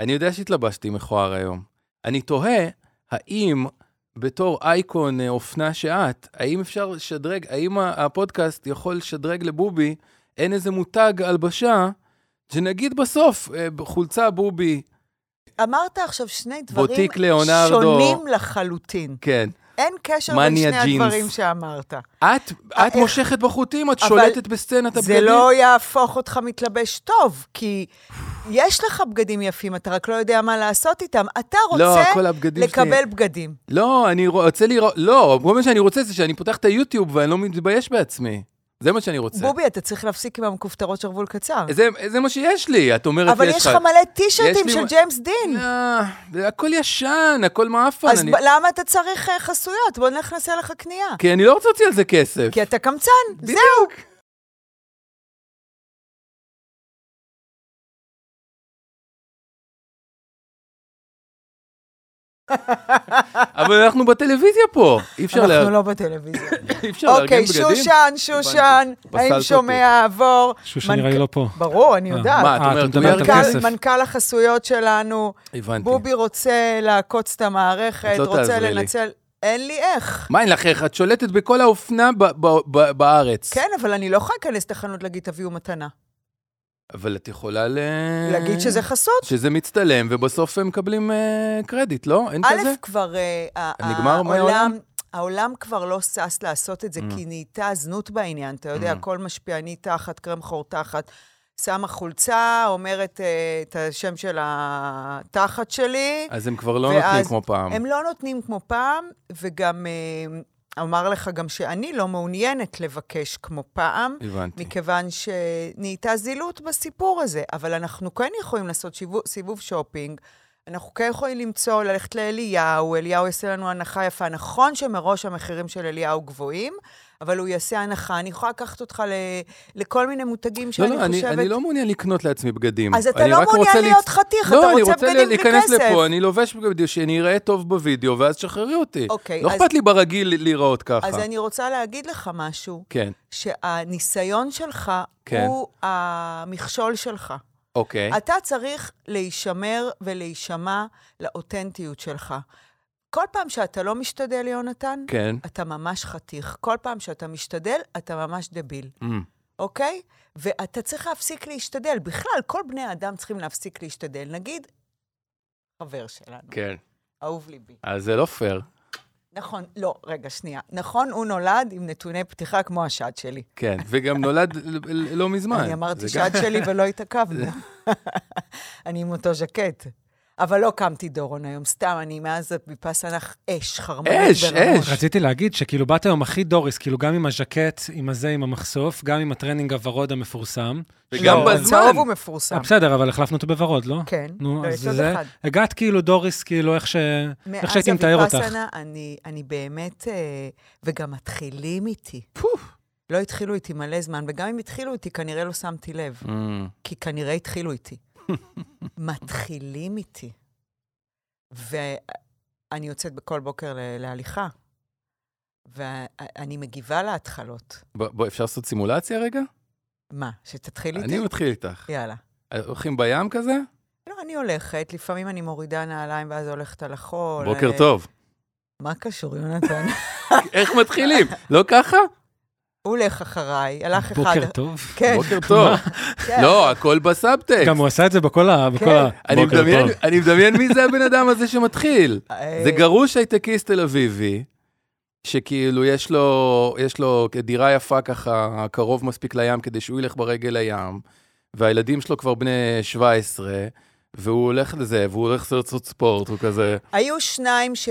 אני יודע שהתלבשתי מכוער היום. אני תוהה, האם בתור אייקון אה, אופנה שאת, האם אפשר לשדרג, האם הפודקאסט יכול לשדרג לבובי, אין איזה מותג הלבשה, שנגיד בסוף, אה, חולצה בובי, אמרת עכשיו שני דברים. שונים לחלוטין. כן. אין קשר בין שני ג'ינס. הדברים שאמרת. את, את איך- מושכת בחוטים, את שולטת בסצנת הבגדים. זה לא יהפוך אותך מתלבש טוב, כי יש לך בגדים יפים, אתה רק לא יודע מה לעשות איתם. אתה לא, רוצה שלי- לקבל בגדים. לא, אני רוצה לראות, לא, כל מה שאני רוצה זה שאני פותח את היוטיוב ואני לא מתבייש בעצמי. זה מה שאני רוצה. בובי, אתה צריך להפסיק עם המכופתרות שרוול קצר. זה, זה מה שיש לי, את אומרת, אבל יש לך מלא טישרטים של מ- ג'יימס דין. לא, הכל ישן, הכל מעפן. אז אני... למה אתה צריך אה, חסויות? בוא נלך נעשה לך קנייה. כי אני לא רוצה להוציא על זה כסף. כי אתה קמצן, זהו. אבל אנחנו בטלוויזיה פה, אי אפשר אנחנו לה- לא בטלוויזיה. אי אפשר לארגן אוקיי, בגדים. שושן, שושן, פסלת האם. שומע עבור? שושן נראה לי לא פה. ברור, אני יודעת. מה, את אה, אומרת, מדברת על כסף. מנכ"ל, מנכ"ל החסויות שלנו, הבנתי. בובי רוצה לעקוץ את המערכת, לא רוצה. לנצל... אין לי איך. מה אין לך איך? את שולטת בכל האופנה בארץ. כן, אבל אני לא יכולה להיכנס לחנות להגיד, תביאו מתנה. אבל את יכולה ל... להגיד שזה חסות. שזה מצטלם, ובסוף הם מקבלים אה, קרדיט, לא? אין א', כזה? כבר אה, ה- נגמר מהעולם? העולם... העולם כבר לא שש לעשות את זה, Mm. כי נהייתה זנות בעניין. אתה יודע, Mm. כל משפיעני תחת, קרם חור תחת, שמה חולצה, אומרת אה, את השם של התחת שלי. אז הם כבר לא ואז נותנים כמו פעם. הם לא נותנים כמו פעם, וגם אה, אומר לך גם שאני לא מעוניינת לבקש כמו פעם, הבנתי. מכיוון שנהייתה זילות בסיפור הזה. אבל אנחנו כן יכולים לעשות שיבוב, סיבוב שופינג, אנחנו כן יכולים למצוא, ללכת לאליהו, אליהו יעשה לנו הנחה יפה. נכון שמראש המחירים של אליהו גבוהים, אבל הוא יעשה הנחה. אני יכולה לקחת אותך ל, לכל מיני מותגים לא, שאני לא, אני, חושבת... אני לא מעוניין לקנות לעצמי בגדים. אז אתה אני לא מעוניין רוצה להיות להצ- חתיך, לא, אתה אני רוצה רוצה בגדים בלי להיכנס כסף. לפה, אני לובש בגדים שאני אראה טוב בווידאו, ואז תשחררי אותי. אוקיי, לא אז- אכפת לי ברגיל להיראות ככה. אז אני רוצה להגיד לך משהו, כן, שהניסיון שלך כן. הוא המכשול שלך. אוקיי. אתה צריך להישמר ולהישמע לאותנטיות שלך. כל פעם שאתה לא משתדל, יונתן, כן. אתה ממש חתיך. כל פעם שאתה משתדל, אתה ממש דביל, Mm. אוקיי? ואתה צריך להפסיק להשתדל. בכלל, כל בני האדם צריכים להפסיק להשתדל. נגיד, חבר שלנו, כן. אהוב ליבי. אז זה לא פייר. נכון, לא, רגע, שנייה. נכון, הוא נולד עם נתוני פתיחה כמו השד שלי. כן, וגם נולד לא מזמן. אני אמרתי שד שלי ולא התעכבנו. אני עם אותו ז'קט. אבל לא קמתי דורון היום, סתם, אני מאז ויפאסנח אש, חרמנית אש, ברמות. אש. רציתי להגיד שכאילו באת היום הכי דוריס, כאילו גם עם הז'קט, עם הזה, עם המחשוף, גם עם הטרנינג הוורוד המפורסם. וגם לא, בזמן. צהוב הוא מפורסם. אה, בסדר, אבל החלפנו אותו בוורוד, לא? כן, נו, לא, אז יש עוד זה... אחד. הגעת כאילו דוריס, כאילו איך ש... איך מאז שהייתי מתאר אותך. הוויפאסנה, אני, אני באמת, אה, וגם מתחילים איתי. פוף. לא התחילו איתי מלא זמן, וגם אם התחילו איתי, כנראה לא שמתי לב. Mm. כי כנראה התחילו איתי. מתחילים איתי. ואני יוצאת בכל בוקר להליכה, ואני מגיבה להתחלות. בוא, אפשר לעשות סימולציה רגע? מה, שתתחיל איתי? אני מתחיל איתך. יאללה. הולכים בים כזה? לא, אני הולכת, לפעמים אני מורידה נעליים ואז הולכת על החול. בוקר טוב. מה קשור, יונתן? איך מתחילים? לא ככה? הוא הולך אחריי, הלך אחד. בוקר טוב. כן, בוקר טוב. כן. לא, הכל בסאבטקסט. גם הוא עשה את זה בכל ה... אני בוקר מדמיין- טוב. אני מדמיין מי זה הבן אדם הזה שמתחיל. אה, זה גרוש הייטקיסט תל אביבי, שכאילו יש לו, יש לו דירה יפה ככה, קרוב מספיק לים כדי שהוא ילך ברגל לים, והילדים שלו כבר בני 17, והוא הולך לזה, והוא הולך לעשות ספורט, הוא כזה... היו שניים ש...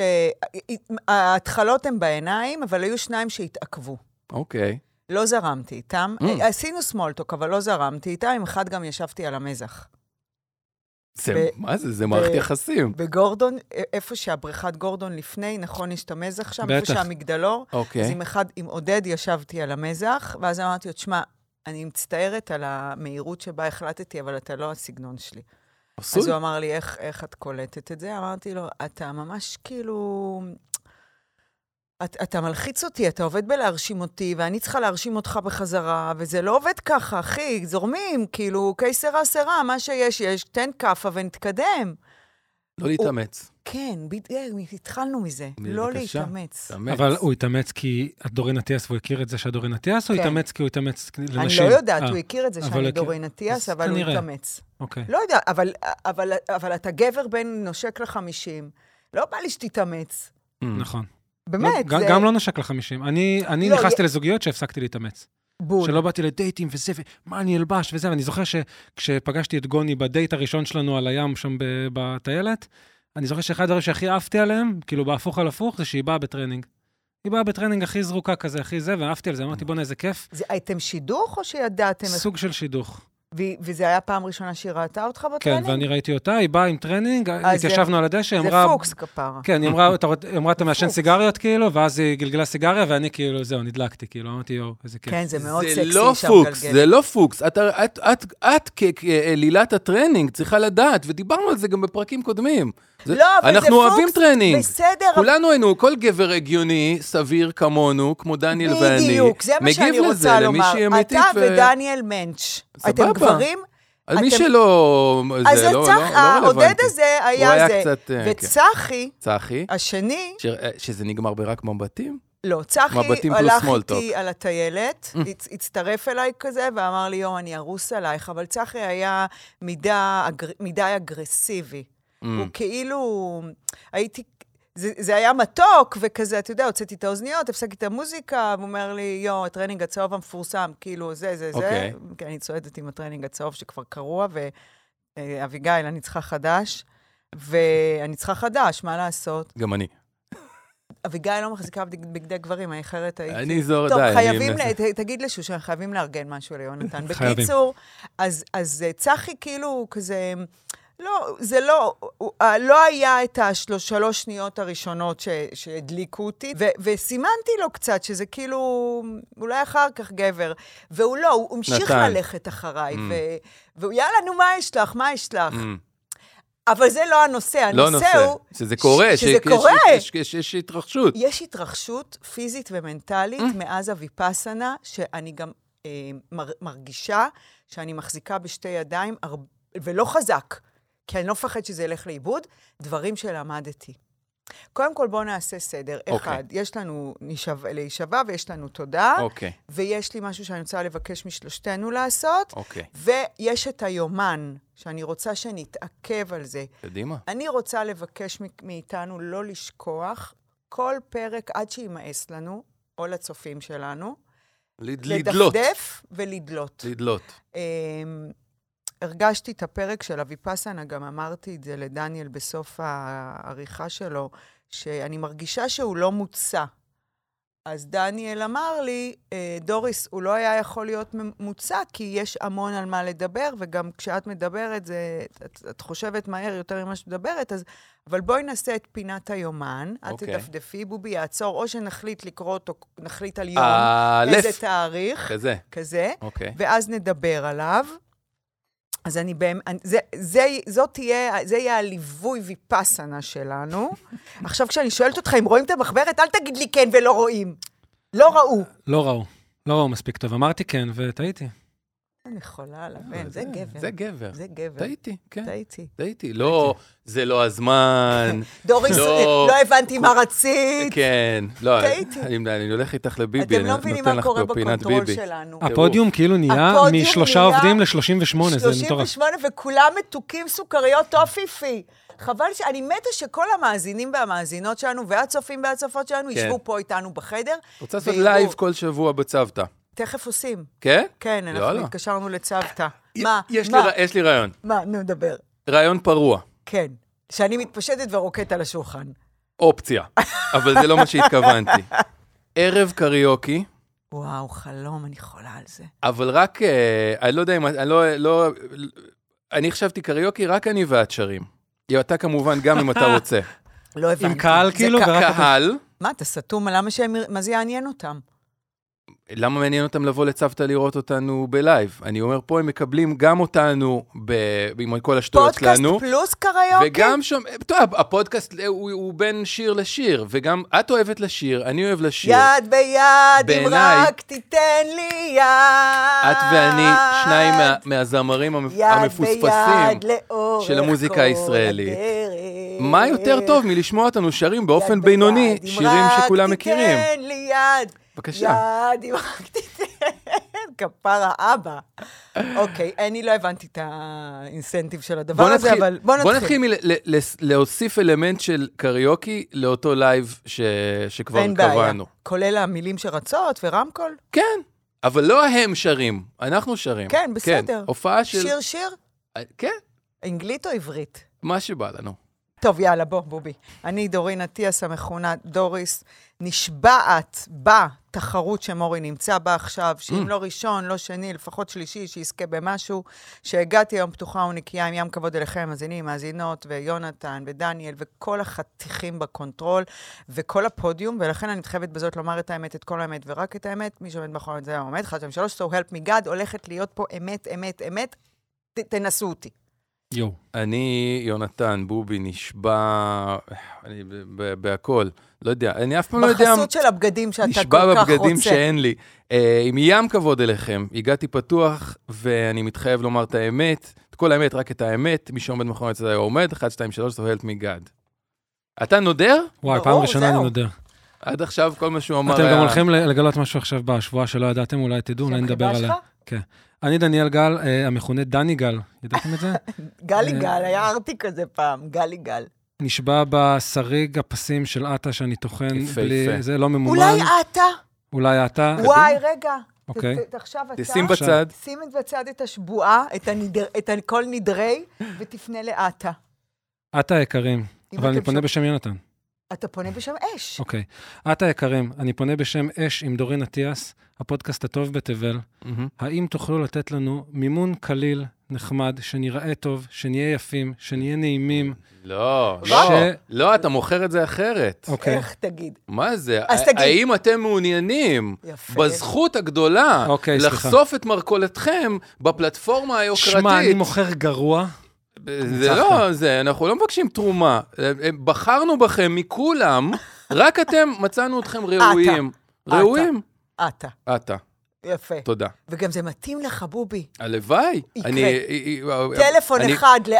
ההתחלות הן בעיניים, אבל היו שניים שהתעכבו. אוקיי. לא זרמתי איתם. Mm. עשינו סמולטוק, אבל לא זרמתי איתם. עם אחד גם ישבתי על המזח. זה, ב- מה זה? זה מערכת ב- יחסים. בגורדון, איפה שהבריכת גורדון לפני, נכון, יש את המזח שם, איפה בטח. שהמגדלור. אז אוקיי. עם אחד, עם עודד ישבתי על המזח, ואז אמרתי לו, תשמע, אני מצטערת על המהירות שבה החלטתי, אבל אתה לא הסגנון שלי. עשוי. אז הוא אמר לי, איך, איך את קולטת את זה? אמרתי לו, אתה ממש כאילו... את, אתה מלחיץ אותי, אתה עובד בלהרשים אותי, ואני צריכה להרשים אותך בחזרה, וזה לא עובד ככה, אחי, זורמים, כאילו, קייסרה סרה, מה שיש, יש, תן כאפה ונתקדם. לא להתאמץ. כן, בדיוק, התחלנו מזה, לא. להתאמץ. תאמץ. אבל הוא התאמץ כי את דורין אטיאס והוא הכיר את זה שאת דורין אטיאס, או כן. התאמץ כי הוא התאמץ אני לנשים? לא יודעת, אה, הוא הכיר את זה שאני דורין אטיאס, אבל הוא כנראה. התאמץ. אוקיי. לא יודע, אבל, אבל, אבל אתה גבר בן נושק לחמישים, לא בא לי שתתאמץ. Mm. נכון. באמת, לא, זה גם לא נשק לחמישים. אני אני לא, נכנסתי י- לזוגיות שהפסקתי להתאמץ. בול. שלא באתי לדייטים וזה, ומה אני אלבש וזה, ואני זוכר שכשפגשתי את גוני בדייט הראשון שלנו על הים שם בטיילת, אני זוכר שאחד הדברים שהכי אהבתי עליהם, כאילו בהפוך על הפוך, זה שהיא באה בטרנינג. היא באה בטרנינג הכי זרוקה כזה, הכי זה, ואהבתי על זה, אמרתי, בוא'נה, איזה כיף. זה, הייתם שידוך או שידעתם? סוג של שידוך. וזה היה פעם ראשונה שהיא ראתה אותך כן, בטרנינג? ואני ראיתי אותה, היא באה עם טרנינג, זה- התיישבנו על הדשא, היא זה אמרה... פוקס כפרה. כן, היא אמרה, "אתה מעשן פוקס. סיגריות, כאילו, ואז היא גלגלה סיגריה, ואני כאילו, זהו, נדלקתי, כאילו, אמרתי, יואו, איזה כיף. כן, זה מאוד זה סקסי לא שם פוקס, גלגל. זה לא פוקס. את, את, את, את כלילת הטרנינג צריכה לדעת, ודיברנו על זה גם בפרקים קודמים. זה, לא, אבל זה אנחנו פוקס, אוהבים טרנינג. בסדר, כולנו היינו, כל גבר הגיוני, סביר כמונו, כמו דניאל ואני, בדיוק, זה מה שאני מגיב רוצה לזה, למי לומר. שהיא אמיתית. אתה ודניאל מענץ', סבבה. אתם גברים? על מי שלא, אז זה לא, לא, לא העודד רלוונטי. הזה הוא היה זה. אה, כן. וצחי, צחי, השני, ש- שזה נגמר ברק מבטים? לא, צחי הלך איתי על הטיילת, הצ- הצטרף אליי כזה, ואמר לי, יום, אני ארוס עלייך, אבל צחי היה מדי אגרסיבי. Mm. הוא כאילו, הייתי, זה, זה היה מתוק וכזה, אתה יודע, הוצאתי את האוזניות, הפסקתי את המוזיקה, והוא אומר לי, יו, הטרנינג הצהוב המפורסם, כאילו, זה, זה, זה. אוקיי. כן, אני צועדת עם הטרנינג הצהוב שכבר קרוע, ואביגיל, אני צריכה חדש, ואני צריכה חדש, מה לעשות? גם אני. אביגיל לא מחזיקה בגד- בגדי גברים, אני אחרת הייתי... אני זור, טוב, די. אני חייבים, מנסה. ל... ת- תגיד לשושן, חייבים לארגן משהו ליונתן. בקיצור, אז, אז אה, צחי כאילו כזה, לא, זה לא, אה, לא היה את השלוש שניות הראשונות ש, שהדליקו אותי, ו, וסימנתי לו קצת שזה כאילו, אולי אחר כך גבר. והוא לא, הוא המשיך נתן. ללכת אחריי, Mm. והוא, יאללה, נו, מה יש לך? מה יש לך? Mm. אבל זה לא הנושא, הנושא לא נושא, הוא... שזה קורה, שזה שיש- קורה. יש- יש- יש התרחשות. יש התרחשות פיזית ומנטלית Mm. מאז הוויפאסנה, שאני גם אה, מר, מרגישה שאני מחזיקה בשתי ידיים, הר... ולא חזק, כי אני לא מפחד שזה ילך לאיבוד, דברים שלמדתי. קודם כל, בואו נעשה סדר. אוקיי. אחד, יש לנו. להישבע ויש לנו תודה, אוקיי, ויש לי משהו שאני רוצה לבקש משלושתנו לעשות, אוקיי. ויש את היומן, שאני רוצה שנתעכב על זה. קדימה. אני רוצה לבקש מאיתנו לא לשכוח כל פרק עד שימאס לנו, או לצופים שלנו, לד- לדלות. לדפדף ולדלות. לדלות. הרגשתי את הפרק של אביפסנה, גם אמרתי את זה לדניאל בסוף העריכה שלו, שאני מרגישה שהוא לא מוצע. אז דניאל אמר לי, "אה, דוריס, הוא לא היה יכול להיות מ- מוצע, כי יש המון על מה לדבר, וגם כשאת מדברת, זה, את, את חושבת מהר יותר ממה שאת מדברת, אז... אבל בואי נעשה את פינת היומן, את אוקיי. תדפדפי, בובי יעצור, או שנחליט לקרוא אותו, נחליט על יום, האלף. איזה תאריך, כזה, כזה, אוקיי. ואז נדבר עליו. אז אני באמת, זה, זה, זאת תהיה, זה יהיה הליווי ויפאסנה שלנו. עכשיו, כשאני שואלת אותך אם רואים את המחברת, אל תגיד לי כן ולא רואים. לא ראו. לא ראו. לא ראו מספיק טוב. אמרתי כן, וטעיתי. אני חולה על הבן, זה גבר. זה גבר. זה גבר. טעיתי, כן. טעיתי. טעיתי. לא, זה לא הזמן. דוריס, לא. לא הבנתי מה רצית. כן. לא, טעיתי. אני הולך איתך לביבי, אתם אני לא מבינים נותן מה לך קורה פה פינת בקונטרול ביבי. שלנו. טירוף. הפודיום כאילו נהיה הפודיום משלושה נהיה עובדים ל-38, זה מטורף. 38, וכולם מתוקים סוכריות טופיפי. חבל ש... אני מתה שכל המאזינים והמאזינות שלנו, והצופים והצופות שלנו, כן. ישבו פה איתנו בחדר. רוצה לעשות. לייב כל שבוע בצוותא. תכף עושים. כן? כן, אנחנו יאללה. התקשרנו לצוותא. מה? יש לי מה? ר- יש לי רעיון. מה? נו, דבר. רעיון פרוע. כן. שאני מתפשטת ורוקדת על השולחן. אופציה. אבל זה לא מה שהתכוונתי. ערב קריוקי, וואו, חלום, אני חולה על זה. אבל רק, אה, אני לא יודע אם, אני לא, לא, אני חשבתי קריוקי, רק אני ואת שרים. אתה כמובן גם אם אתה רוצה. לא הבנתי. עם קהל זה כאילו. קהל, מה, אתה סתום? למה שהם... מה זה יעניין אותם? למה מעניין אותם לבוא לצוותא לראות אותנו ב live? אני אומר, פה הם מקבלים גם אותנו ב... עם כל השטויות פודקאסט שלנו. פלוס קריוקי? וגם שם, טוב, הפודקאסט הוא, הוא בין שיר לשיר, וגם את אוהבת לשיר, אני אוהב לשיר. יד ביד, אם בעיניי- רק תיתן לי יד. את ואני, שניים מה, מהזמרים המפ... יד המפוספסים. ביד של המוזיקה הישראלית. הדרך. מה יותר טוב מלשמוע אותנו שרים באופן יד בינוני, ביד, אם שירים רק שכולם מכירים? תיתן לי יד. בבקשה. רק תיתן. כפרה אבא. אוקיי, אני לא הבנתי את ה incentive של הדבר בוא הזה, נתחיל, אבל בוא נתחיל. בוא נתחיל מלהוסיף אלמנט של קריוקי לאותו live ש... שכבר אין בעיה. קבענו. כולל המילים שרצות ורמקול? כן, אבל לא הם שרים, אנחנו שרים. כן, בסדר. הופעה של... שיר שיר? כן, אנגלית או עברית? מה שבא לנו. טוב, יאללה, בוא, בובי. אני דורין אטיאס, המכונה דוריס, נשבעת בתחרות שמורי נמצא בה עכשיו, שאם Mm. לא ראשון, לא שני, לפחות שלישי, שיזכה במשהו, שהגעתי היום פתוחה ונקייה עם ים כבוד אליכם, מאזינים, מאזינות, ויונתן, ודניאל, וכל החתיכים בקונטרול, וכל הפודיום, ולכן אני מתחייבת בזאת לומר את האמת, את כל האמת, ורק את האמת, מי שעומד מאחורי זה העומד, 1, 2, 3, so help me God, הולכת להיות פה אמת, אמת, אמת, ת, תנסו אותי. יואו. אני, יונתן, בובי, נשבע, אני ב- ב- בהכל. לא יודע, אני אף פעם לא יודע... בחסות של הבגדים שאתה כל נשבע כך רוצה. בבגדים שאין לי. אה, עם ים כבוד אליכם, הגעתי פתוח, ואני מתחייב לומר את האמת, את כל האמת, רק את האמת, מי שעומד מאחורי הצד עומד, 1, 2, 3, so help me God. אתה נודר? וואי, ברור, פעם ראשונה אני. נודר. עד עכשיו כל מה שהוא אמר אתם היה... גם הולכים לגלות משהו עכשיו בשבועה שלא ידעתם, אולי תדעו, אולי נדבר עליה. שלך? אני דניאל גל, אה, המכונה דני גל, ידעתם את זה? גלי גל, היה ארטי כזה פעם, גלי גל. נשבע בשריג הפסים של עטה שאני טוחן יפה, בלי... יפה. זה לא ממומן. אולי אתה? אולי אתה. וואי, רגע. אוקיי. עכשיו אתה... תשים בצד. שים בצד את השבועה, את הנדר- את כל נדרי, ותפנה לאתה. עטה היקרים, אבל אני פונה בשם יונתן. אתה פונה בשם אש. אוקיי. עטה היקרים, אני פונה בשם אש עם דורין אטיאס, הפודקאסט הטוב בתבל. מהמם. האם תוכלו לתת לנו מימון קליל, נחמד, שנראה טוב, שנהיה יפים, שנהיה נעימים? לא, ש- לא, לא, אתה מוכר את זה אחרת. אוקיי. איך תגיד? מה זה? אז תגיד. האם אתם מעוניינים יפה. בזכות הגדולה אוקיי, סליחה. לחשוף את מרכולתכם בפלטפורמה היוקרתית? שמע, אני מוכר גרוע. זה. לא, זה, אנחנו לא מבקשים תרומה. אה, אה, בחרנו בכם מכולם, רק אתם, מצאנו אתכם ראויים. ראויים? אתה. אתה, יפה. תודה. וגם זה מתאים לך, בובי. הלוואי. יקרה. אני... אה, טלפון אני- אחד שלי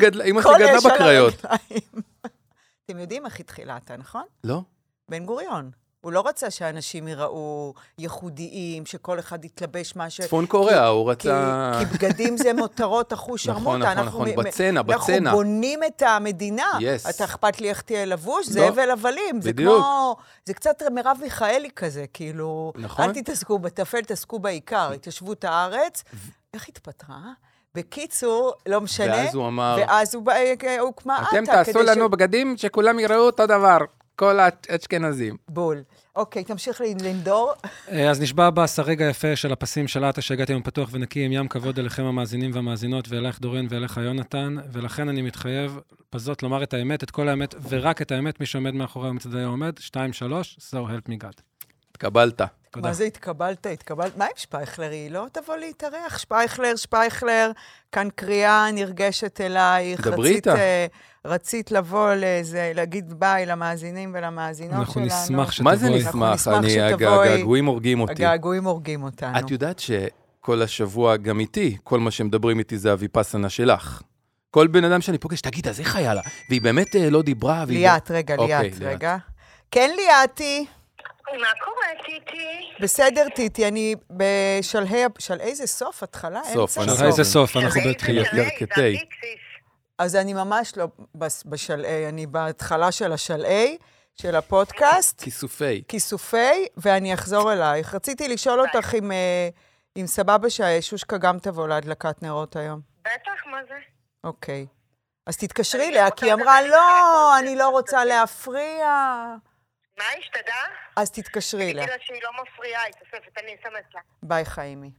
גדלה- אמא שלי כל גדלה בקריות. אתם יודעים איך התחילה אתה, נכון? לא? בן גוריון. הוא לא רצה שאנשים ייראו ייחודיים, שכל אחד יתלבש מה ש... צפון קוריאה, הוא כי, רצה... כי בגדים זה מותרות אחוש נכון, שרמוטה. נכון, אנחנו נכון, מ- בצנע, אנחנו בצנע. בונים את המדינה. Yes. אתה אכפת לי איך תהיה לבוש? לא. זה הבל הבלים. זה. כמו... זה קצת מרב מיכאלי כזה, כאילו... נכון. אל תתעסקו בטפל, תעסקו בעיקר. התיישבות הארץ. איך התפטרה? בקיצור, לא משנה. ואז הוא אמר, ואז הוא בא- אה, הוקמה עטה. אתם תעשו כדי ש- לנו בגדים שכולם יראו אותו דבר, כל האשכנזים. בול. אוקיי, תמשיך לנדור. אה, אז נשבע בשריג היפה של הפסים של עטה שהגעתי היום פתוח ונקי עם ים כבוד אליכם המאזינים והמאזינות, ואליך דורין ואליך יונתן, ולכן אני מתחייב בזאת לומר את האמת, את כל האמת, ורק את האמת, מי שעומד מאחורי מצדדי העומד, 2, 3, so help me God. התקבלת. תודה. מה זה התקבלת? התקבלת? מה עם שפייכלר? היא לא תבוא להתארח. שפייכלר, שפייכלר, כאן קריאה נרגשת אלייך. דברי איתה. רצית לבוא לאיזה, להגיד ביי למאזינים ולמאזינות אנחנו שלנו. נשמח שתבואי. מה זה אנחנו נשמח? נשמח אני, שתבואי. הגעגועים הורגים אותי. הגעגועים הורגים אותנו. את יודעת שכל השבוע, גם איתי, כל מה שמדברים איתי זה הוויפאסנה שלך. כל בן אדם שאני פוגש, תגיד, אז איך היה לה? והיא באמת אה, לא דיברה, והיא... ליאת, רגע, אוקיי, ליאת. רגע. כן, ליאתי. מה קורה, טיטי? בסדר, טיטי, אני בשלהי, שלהי זה סוף, התחלה, סוף, שלהי זה סוף, אנחנו שלהי, ירכתי. אז אני ממש לא בשלהי, אני בהתחלה של השלהי, של הפודקאסט. כיסופי. כיסופי, ואני אחזור אלייך. רציתי לשאול אותך אם, אה, אם סבבה ששושקה גם תבוא להדלקת נרות היום. בטח, מה זה? אוקיי. אז תתקשרי אני אליה, כי היא אמרה, לא, אני לא רוצה זה." להפריע. מה השתדע? אז תתקשרי אליה. תגידי לה שהיא לא מפריעה, היא תוספת, אני אסמס לה. ביי, חיים שלי.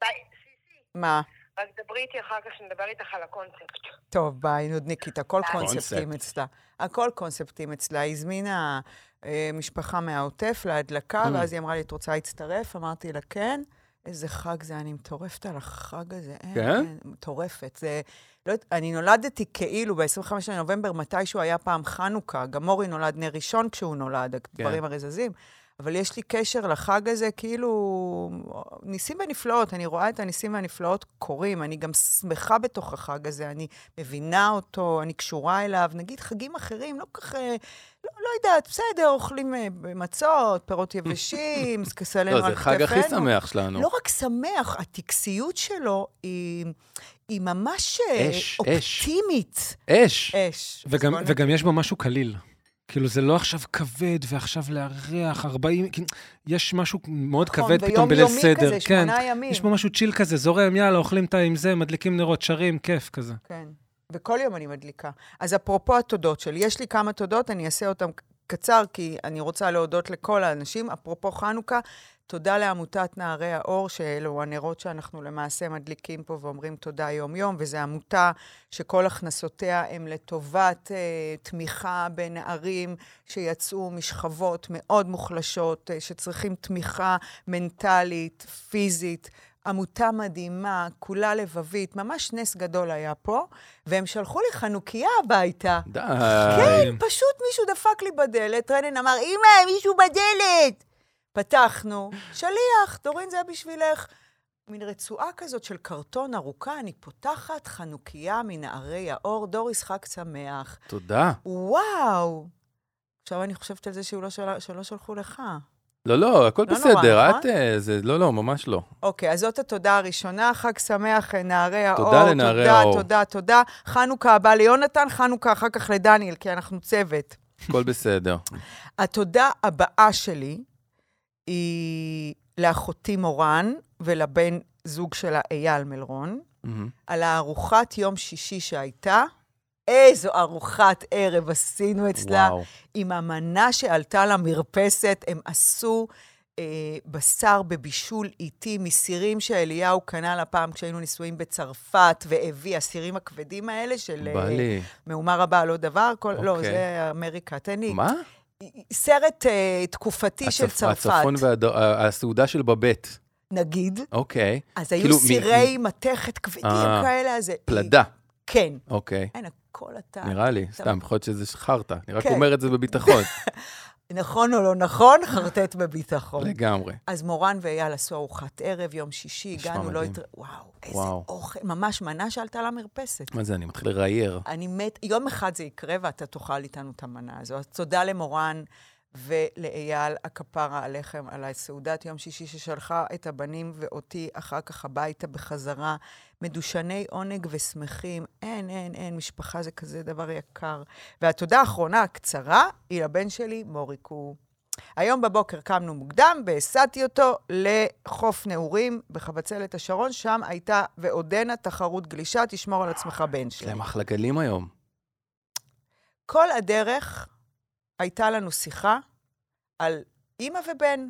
ביי, סיסי, מה? רק דברי איתי אחר כך, שנדבר איתך על הקונספט. טוב, ביי, נודניקית, הכל. קונספטים קונספט. אצלה. הכל קונספטים אצלה. היא הזמינה אה, משפחה מהעוטף להדלקה, Mm. ואז היא אמרה לי, את רוצה להצטרף? אמרתי לה, כן. איזה חג זה, אני מטורפת על החג הזה. כן? מטורפת. זה... לא, יודעת, אני נולדתי כאילו ב-25 לנובמבר, מתישהו היה פעם חנוכה. גם מורי נולד נר ראשון כשהוא נולד, הדברים הרי זזים. אבל יש לי קשר לחג הזה, כאילו, ניסים ונפלאות, אני רואה את הניסים והנפלאות קורים, אני גם שמחה בתוך החג הזה, אני מבינה אותו, אני קשורה אליו. נגיד חגים אחרים, לא כל כך, לא, לא יודעת, בסדר, אוכלים אה, מצות, פירות יבשים, סלנו לא, על זה חג הכי כתפינו. שמח שלנו. לא רק שמח, הטקסיות שלו היא, היא ממש אה, אש, אש. אופטימית. אש. אש. וגם, אז בוא וגם יש בו משהו קליל. כאילו, זה לא עכשיו כבד, ועכשיו לארח 40, כאילו, יש משהו מאוד נכון, כבד פתאום בליל ויומיומי סדר. כזה, כן, שמונה ימים. יש בו משהו צ'יל כזה, זורם, יאללה, אוכלים את עם זה, מדליקים נרות, שרים, כיף כזה. כן. וכל יום אני מדליקה. אז אפרופו התודות שלי, יש לי כמה תודות, אני אעשה אותן קצר, כי אני רוצה להודות לכל האנשים. אפרופו חנוכה, תודה לעמותת נערי האור, שאלו הנרות שאנחנו למעשה מדליקים פה ואומרים תודה יום-יום, וזו עמותה שכל הכנסותיה הם לטובת אה, תמיכה בנערים שיצאו משכבות מאוד מוחלשות, אה, שצריכים תמיכה מנטלית, פיזית. עמותה מדהימה, כולה לבבית, ממש נס גדול היה פה, והם שלחו לי חנוכיה הביתה. די. כן, פשוט מישהו דפק לי בדלת, רנן אמר, אמא, מישהו בדלת! פתחנו, שליח, דורין, זה בשבילך. מין רצועה כזאת של קרטון ארוכה, אני פותחת חנוכיה מנערי האור, דוריס חג שמח. תודה. וואו! עכשיו אני חושבת על זה שהוא לא של... שלא שלחו לך. לא, לא, הכל לא נורא, בסדר. נכון? את, אה, זה, לא, לא, ממש לא. אוקיי, אז זאת התודה הראשונה, חג שמח, אה, נערי האור. תודה לנערי תודה, האור. תודה, תודה. חנוכה הבא ליונתן, חנוכה אחר כך לדניאל, כי אנחנו צוות. הכל בסדר. התודה הבאה שלי היא לאחותי מורן ולבן זוג שלה אייל מלרון, מהמם. על הארוחת יום שישי שהייתה. איזו ארוחת ערב עשינו אצלה. וואו. עם המנה שעלתה למרפסת, הם עשו אה, בשר בבישול איטי מסירים שאליהו קנה לה פעם כשהיינו נישואים בצרפת, והביא, הסירים הכבדים האלה של בא אה, לי. מהומה רבה על לא דבר, כל, לא, אוקיי. זה אמריקה. תן לי. מה? סרט אה, תקופתי של הצפ- צרפת, הצפון והסעודה של בבט. נגיד. אוקיי. אז היו כאילו, מ- סירי מתכת כבדים אה, כאלה, אז... זה- פלדה. כן. אוקיי. אין, הכל אתה... נראה לי, אתה- סתם, יכול להיות שזה חרטא. אני רק כן. אומר את זה בביטחון. נכון או לא נכון, חרטט בביטחון. לגמרי. אז מורן ואייל עשו ארוחת ערב, יום שישי, הגענו, לא. התר... וואו, איזה וואו. אוכל, ממש מנה שעלתה למרפסת. מה זה, אני מתחיל לראייר. אני מת, יום אחד זה יקרה ואתה תאכל איתנו את המנה הזו. אז תודה למורן ולאייל הכפרה עליכם, על הסעודת יום שישי ששלחה את הבנים ואותי אחר כך הביתה בחזרה. מדושני עונג ושמחים. אין, אין, אין, משפחה זה כזה דבר יקר. והתודה האחרונה הקצרה היא לבן שלי, מוריקו. היום בבוקר קמנו מוקדם והסעתי אותו לחוף נעורים בחבצלת השרון, שם הייתה ועודנה תחרות גלישה, תשמור על עצמך בן שלי. להם אחלה גלים היום. כל הדרך הייתה לנו שיחה על אימא ובן,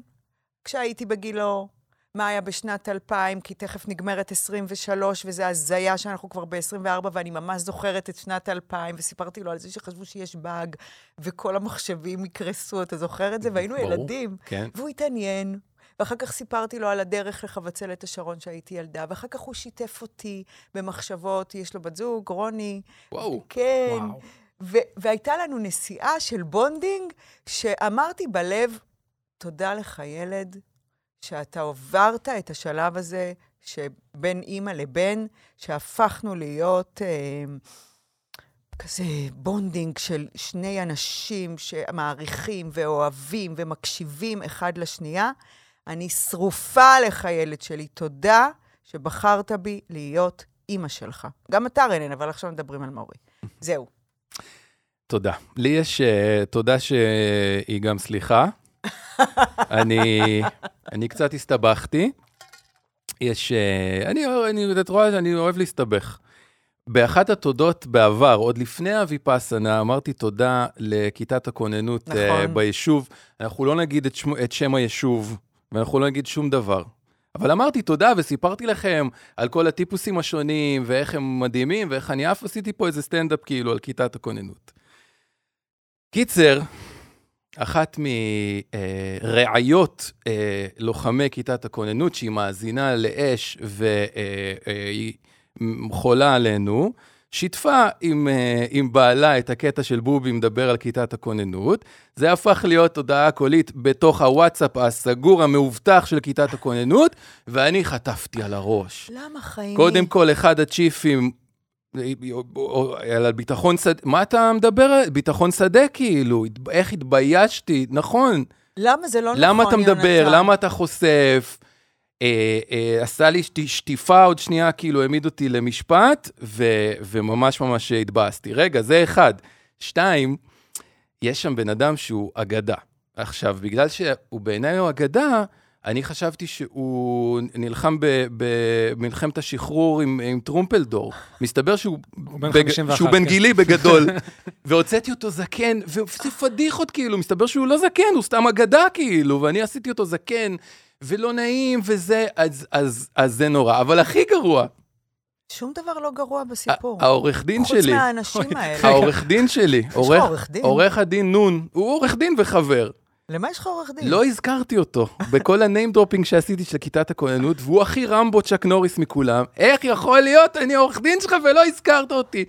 כשהייתי בגילו, מה היה בשנת 2000, כי תכף נגמרת 23, וזה הזיה שאנחנו כבר ב-24, ואני ממש זוכרת את שנת 2000, וסיפרתי לו על זה שחשבו שיש באג, וכל המחשבים יקרסו, אתה זוכר את זה? והיינו ברור. ילדים. כן. והוא התעניין, ואחר כך סיפרתי לו על הדרך לחבצלת השרון שהייתי ילדה, ואחר כך הוא שיתף אותי במחשבות, יש לו בת זוג, רוני. וואו. כן. וואו. ו- והייתה לנו נסיעה של בונדינג, שאמרתי בלב, תודה לך, ילד, שאתה עברת את השלב הזה שבין אימא לבן, שהפכנו להיות אה, כזה בונדינג של שני אנשים שמעריכים ואוהבים ומקשיבים אחד לשנייה. אני שרופה עליך, ילד שלי. תודה שבחרת בי להיות אימא שלך. גם אתה, רנן, אבל עכשיו מדברים על מורי. זהו. תודה. לי יש uh, תודה שהיא גם סליחה. אני, אני קצת הסתבכתי. יש... Uh, אני, אני, את רואה שאני אוהב להסתבך. באחת התודות בעבר, עוד לפני הוויפאסנה, אמרתי תודה לכיתת הכוננות נכון. uh, ביישוב. אנחנו לא נגיד את, שמו, את שם היישוב, ואנחנו לא נגיד שום דבר. אבל אמרתי תודה וסיפרתי לכם על כל הטיפוסים השונים, ואיך הם מדהימים, ואיך אני אף עשיתי פה איזה סטנדאפ כאילו על כיתת הכוננות. קיצר, אחת מראיות אה, לוחמי כיתת הכוננות, שהיא מאזינה לאש והיא חולה עלינו, שיתפה עם, אה, עם בעלה את הקטע של בובי מדבר על כיתת הכוננות. זה הפך להיות הודעה קולית בתוך הוואטסאפ הסגור, המאובטח של כיתת הכוננות, ואני חטפתי על הראש. למה חיים? קודם כל, אחד הצ'יפים, על ביטחון שדה, מה אתה מדבר? ביטחון שדה כאילו, איך התביישתי, נכון. למה זה לא נכון, למה אתה מדבר? יונתן? למה אתה חושף? אה, אה, עשה לי שט- שטיפה עוד שנייה, כאילו העמיד אותי למשפט, ו, וממש ממש התבאסתי. רגע, זה אחד. שתיים, יש שם בן אדם שהוא אגדה. עכשיו, בגלל שהוא בעיניי הוא אגדה, אני חשבתי שהוא נלחם במלחמת השחרור עם, עם טרומפלדור. מסתבר שהוא, בן בג- 51, שהוא בן כן. גילי בגדול, והוצאתי אותו זקן, וזה פדיחות כאילו, מסתבר שהוא לא זקן, הוא סתם אגדה כאילו, ואני עשיתי אותו זקן, ולא נעים, וזה, אז, אז, אז זה נורא. אבל הכי גרוע, שום דבר לא גרוע בסיפור. העורך דין חוץ שלי, מהאנשים האלה. העורך דין שלי, יש לך עורך, דין? עורך הדין נון, הוא עורך דין וחבר. למה יש לך עורך דין? לא הזכרתי אותו בכל ה name dropping שעשיתי של כיתת הכוננות, והוא הכי רמבו צ'אק נוריס מכולם. איך יכול להיות? אני עורך דין שלך ולא הזכרת אותי.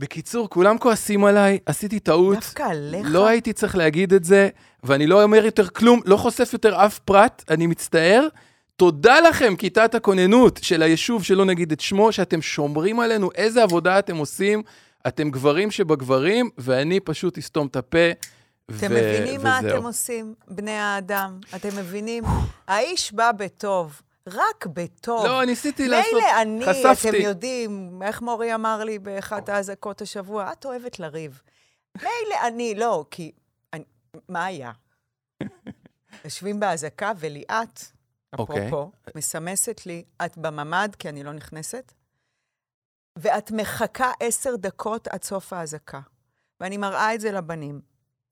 בקיצור, כולם כועסים עליי, עשיתי טעות. דווקא עליך? לא הייתי צריך להגיד את זה, ואני לא אומר יותר כלום, לא חושף יותר אף פרט, אני מצטער. תודה לכם, כיתת הכוננות של היישוב, שלא נגיד את שמו, שאתם שומרים עלינו, איזה עבודה אתם עושים. אתם גברים שבגברים, ואני פשוט אסתום את הפה. אתם ו- מבינים מה. אתם עושים, בני האדם? אתם מבינים? האיש בא בטוב, רק בטוב. לא, ניסיתי לעשות, מילא אני, חשפתי. אתם יודעים, איך מורי אמר לי באחת האזעקות השבוע, את אוהבת לריב. מילא אני, לא, כי... אני, מה היה? יושבים באזעקה וליאת, אוקיי. אפרופו, מסמסת לי, את בממ"ד, כי אני לא נכנסת, ואת מחכה עשר דקות עד סוף האזעקה. ואני מראה את זה לבנים.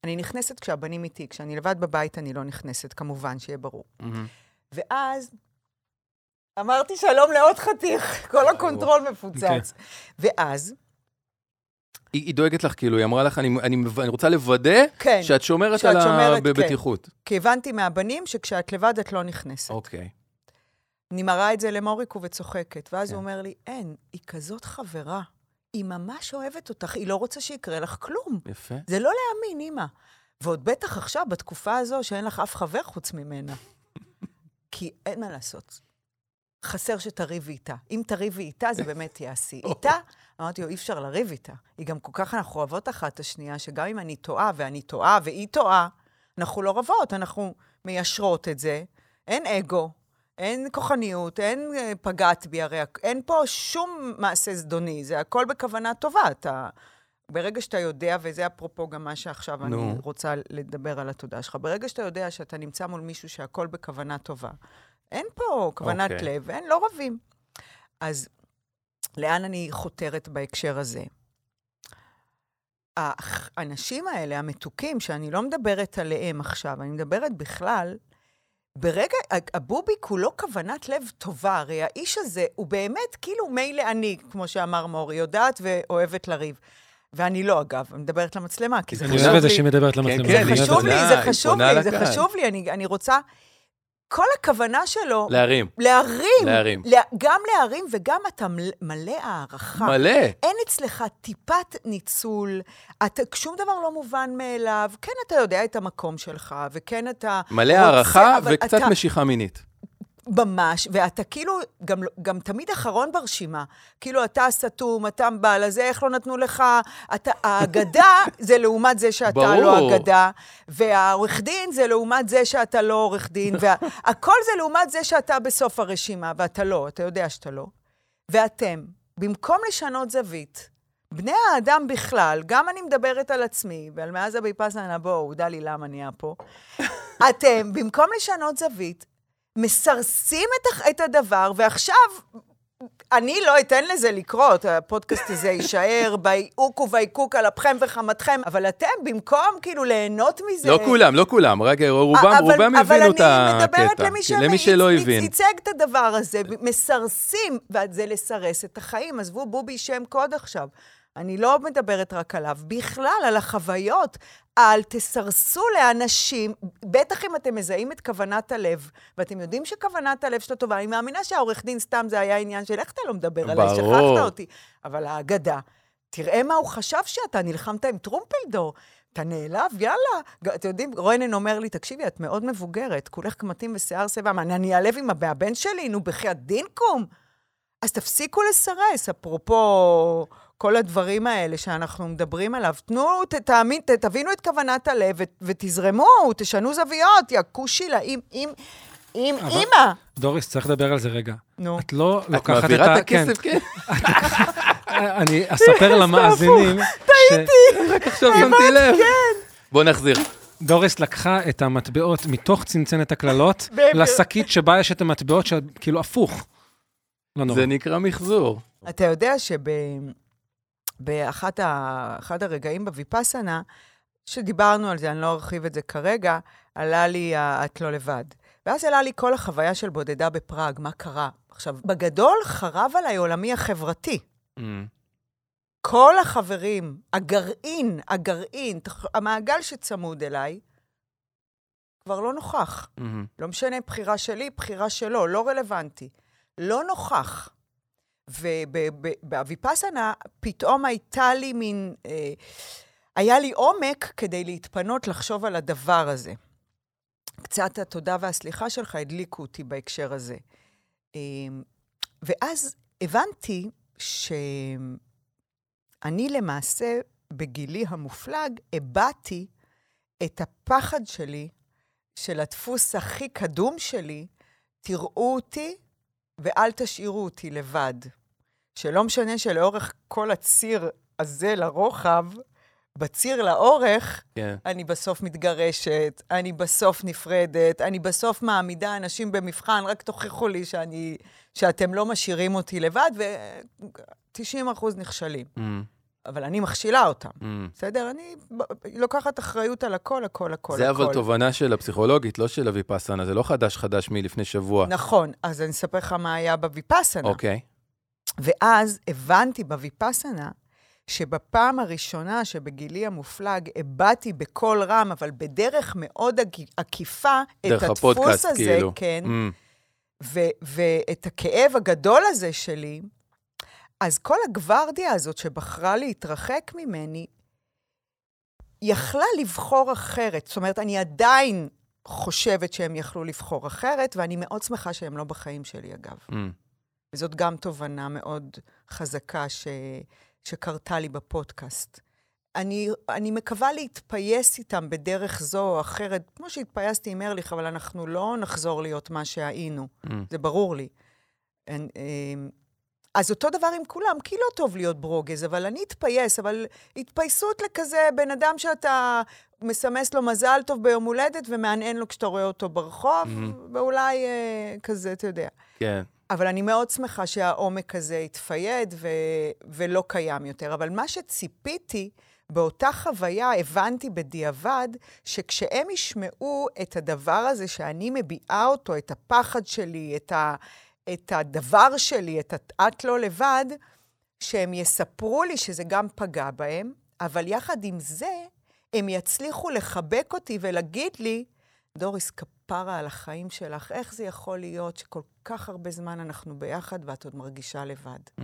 אני נכנסת כשהבנים איתי, כשאני לבד בבית אני לא נכנסת, כמובן, שיהיה ברור. מהמם. ואז אמרתי שלום לעוד חתיך, כל ה control מפוצץ. ואז, היא, היא דואגת לך, כאילו, היא אמרה לך, אני, אני, אני רוצה לוודא כן, שאת שומרת שאת על שומרת, כן. הבטיחות. כי הבנתי מהבנים שכשאת לבד את לא נכנסת. אוקיי. אני מראה את זה למוריקו וצוחקת, ואז כן. הוא אומר לי, אין, היא כזאת חברה. היא ממש אוהבת אותך, היא לא רוצה שיקרה לך כלום. יפה. זה לא להאמין, אימא. ועוד בטח עכשיו, בתקופה הזו, שאין לך אף חבר חוץ ממנה. כי אין מה לעשות. חסר שתריבי איתה. אם תריבי איתה, זה באמת יעשי. איתה, אמרתי לו, אי אפשר לריב איתה. היא גם כל כך, אנחנו אוהבות אחת את השנייה, שגם אם אני טועה, ואני טועה, והיא טועה, אנחנו לא רבות, אנחנו מיישרות את זה. אין אגו, אין כוחניות, אין אה, פגעת בי, הרי אין פה שום מעשה זדוני, זה הכל בכוונה טובה. אתה... ברגע שאתה יודע, וזה אפרופו גם מה שעכשיו אני נו. רוצה לדבר על התודה שלך, ברגע שאתה יודע שאתה נמצא מול מישהו שהכל בכוונה טובה, אין פה כוונת אוקיי. לב, אין, לא רבים. אז לאן אני חותרת בהקשר הזה? האנשים האלה, המתוקים, שאני לא מדברת עליהם עכשיו, אני מדברת בכלל, ברגע, הבוביק הוא לא כוונת לב טובה, הרי האיש הזה הוא באמת כאילו מילא אני, כמו שאמר מורי, יודעת ואוהבת לריב. ואני לא, אגב, אני מדברת למצלמה, כי זה אני חשוב אוהב את זה לי. שהיא מדברת למצלמה. כן, אני זה חשוב. לי, זה חשוב לי, זה. חשוב לי, אני, אני רוצה... כל הכוונה שלו, להרים. להרים. להרים. לה- גם להרים וגם אתה מל- מלא הערכה. מלא. אין אצלך טיפת ניצול, אתה, שום דבר לא מובן מאליו. כן, אתה יודע את המקום שלך, וכן אתה... מלא רוצה, הערכה וקצת אתה- משיכה מינית. ממש, ואתה כאילו גם, גם תמיד אחרון ברשימה. כאילו, אתה סתום, אתה בעל הזה, איך לא נתנו לך... אתה, האגדה זה לעומת זה שאתה ברור. לא אגדה, והעורך דין זה לעומת זה שאתה לא עורך דין, והכל זה לעומת זה שאתה בסוף הרשימה, ואתה לא, אתה יודע שאתה לא. ואתם, במקום לשנות זווית, בני האדם בכלל, גם אני מדברת על עצמי, ועל מאז הביפסנה, בואו, דלי למה נהיה פה, אתם, במקום לשנות זווית, מסרסים את, את הדבר, ועכשיו אני לא אתן לזה לקרות, הפודקאסט הזה יישאר בעיקוק ובעיקוק על אפכם וחמתכם, אבל אתם, במקום כאילו ליהנות מזה... לא כולם, לא כולם, רגע, רובם, אבל- רובם הבינו את אבל אני מדברת הקטע. למי, כי למי שלא הצ- הבין. ייצג את הדבר הזה, מסרסים, וזה לסרס את החיים. עזבו, בובי שם קוד עכשיו. אני לא מדברת רק עליו, בכלל, על החוויות. אל תסרסו לאנשים, בטח אם אתם מזהים את כוונת הלב, ואתם יודעים שכוונת הלב שלו טובה. אני מאמינה שהעורך דין סתם זה היה עניין של איך אתה לא מדבר עליי. שכחת אותי. אבל האגדה, תראה מה הוא חשב שאתה, נלחמת עם טרומפלדור. אתה נעלב, יאללה. אתם יודעים, רוינן אומר לי, תקשיבי, את מאוד מבוגרת, כולך קמטים ושיער שיבה, מה, אני אעלב עם הבן שלי? נו, בחייאת דינקום. אז תפסיקו לסרס, אפרופו כל הדברים האלה שאנחנו מדברים עליו. תנו, תאמין, תבינו את כוונת הלב ו, ותזרמו, תשנו זוויות, יא כושילה, עם, עם, עם אבל- אימא. דוריס, צריך לדבר על זה רגע. נו. את לא את לוקחת את ה... מעבירה את כן. הכסף, כן? אני אספר למאזינים, רק עכשיו שמתי לב. בוא נחזיר. שדוריס לקחה את המטבעות מתוך צנצנת הקללות. לשקית שבה יש את המטבעות שכאילו הפוך. לא נורא. זה נקרא מחזור. אתה יודע שבאחד הרגעים בוויפאסנה, שדיברנו על זה, אני לא ארחיב את זה כרגע, עלה לי ה- את לא לבד. ואז עלה לי כל החוויה של בודדה בפראג, מה קרה. עכשיו, בגדול חרב עליי עולמי החברתי. Mm. כל החברים, הגרעין, הגרעין, המעגל שצמוד אליי, כבר לא נוכח. Mhm. לא משנה, בחירה שלי, בחירה שלו, לא רלוונטי. לא נוכח. ובוויפאסנה פתאום הייתה לי מין... אה, היה לי עומק כדי להתפנות לחשוב על הדבר הזה. קצת התודה והסליחה שלך הדליקו אותי בהקשר הזה. אה, ואז הבנתי שאני למעשה, בגילי המופלג, הבעתי את הפחד שלי, של הדפוס הכי קדום שלי, תראו אותי ואל תשאירו אותי לבד. שלא משנה שלאורך כל הציר הזה לרוחב, בציר לאורך, כן. אני בסוף מתגרשת, אני בסוף נפרדת, אני בסוף מעמידה אנשים במבחן, רק תוכיחו לי שאני, שאתם לא משאירים אותי לבד, ו-90 אחוז נכשלים. Mm. אבל אני מכשילה אותם, Mm. בסדר? אני לוקחת אחריות על הכל, הכל, הכל, זה הכל. אבל תובנה של הפסיכולוגית, לא של הוויפאסנה, זה לא חדש חדש מלפני שבוע. נכון, אז אני אספר לך מה היה בוויפאסנה. אוקיי. ואז הבנתי בוויפאסנה שבפעם הראשונה שבגילי המופלג הבעתי בקול רם, אבל בדרך מאוד עק- עקיפה, את הפודקאסט, הדפוס הזה, כאילו. כן, Mm. ו- ואת הכאב הגדול הזה שלי, אז כל הגוורדיה הזאת שבחרה להתרחק ממני, יכלה לבחור אחרת. זאת אומרת, אני עדיין חושבת שהם יכלו לבחור אחרת, ואני מאוד שמחה שהם לא בחיים שלי, אגב. Mm. וזאת גם תובנה מאוד חזקה ש... שקרתה לי בפודקאסט. אני, אני מקווה להתפייס איתם בדרך זו או אחרת, כמו שהתפייסתי עם ארליך, אבל אנחנו לא נחזור להיות מה שהיינו, Mm. זה ברור לי. אין, אמ, אז אותו דבר עם כולם, כי לא טוב להיות ברוגז, אבל אני אתפייס, אבל התפייסות לכזה בן אדם שאתה מסמס לו מזל טוב ביום הולדת ומהנהן לו כשאתה רואה אותו ברחוב, Mhm. ואולי אה, כזה, אתה יודע. כן. אבל אני מאוד שמחה שהעומק הזה התפייד ו- ולא קיים יותר. אבל מה שציפיתי, באותה חוויה הבנתי בדיעבד, שכשהם ישמעו את הדבר הזה שאני מביעה אותו, את הפחד שלי, את, ה- את הדבר שלי, את את לא לבד, שהם יספרו לי שזה גם פגע בהם, אבל יחד עם זה, הם יצליחו לחבק אותי ולהגיד לי, דוריס, כפרה על החיים שלך, איך זה יכול להיות שכל כך הרבה זמן אנחנו ביחד ואת עוד מרגישה לבד? Mm.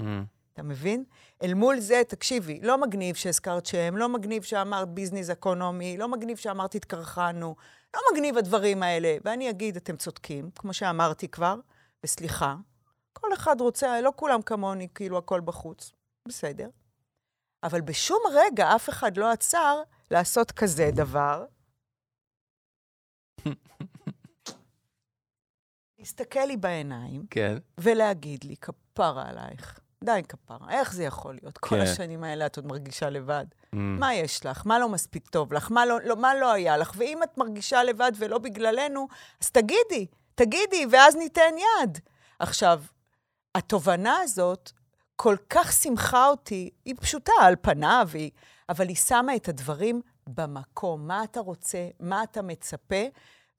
אתה מבין? אל מול זה, תקשיבי, לא מגניב שהזכרת שם, לא מגניב שאמרת ביזנס אקונומי, לא מגניב שאמרת התקרחנו, לא מגניב הדברים האלה. ואני אגיד, אתם צודקים, כמו שאמרתי כבר, וסליחה, כל אחד רוצה, לא כולם כמוני, כאילו הכל בחוץ, בסדר. אבל בשום רגע אף אחד לא עצר לעשות כזה דבר. להסתכל לי בעיניים כן. ולהגיד לי, כפרה עלייך. די, כפרה, איך זה יכול להיות? כל כן. השנים האלה את עוד מרגישה לבד. Mm. מה יש לך? מה לא מספיק טוב לך? מה לא, לא, מה לא היה לך? ואם את מרגישה לבד ולא בגללנו, אז תגידי, תגידי, ואז ניתן יד. עכשיו, התובנה הזאת כל כך שימחה אותי, היא פשוטה על פניו, היא, אבל היא שמה את הדברים במקום. מה אתה רוצה, מה אתה מצפה,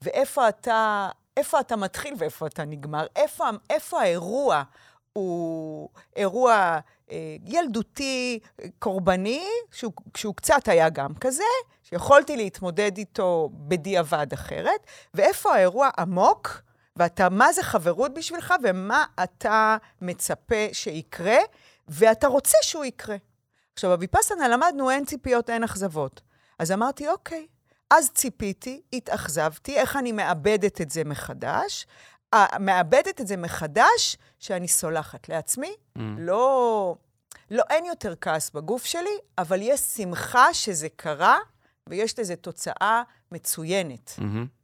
ואיפה אתה, איפה אתה מתחיל ואיפה אתה נגמר. איפה, איפה האירוע הוא אירוע אה, ילדותי, קורבני, שהוא, שהוא קצת היה גם כזה, שיכולתי להתמודד איתו בדיעבד אחרת, ואיפה האירוע עמוק, ואתה, מה זה חברות בשבילך, ומה אתה מצפה שיקרה, ואתה רוצה שהוא יקרה. עכשיו, בוויפאסנה למדנו אין ציפיות, אין אכזבות. אז אמרתי, אוקיי, אז ציפיתי, התאכזבתי, איך אני מאבדת את זה מחדש? מאבדת את זה מחדש, שאני סולחת לעצמי. Mm. לא, לא, אין יותר כעס בגוף שלי, אבל יש שמחה שזה קרה, ויש לזה תוצאה מצוינת. Mm-hmm.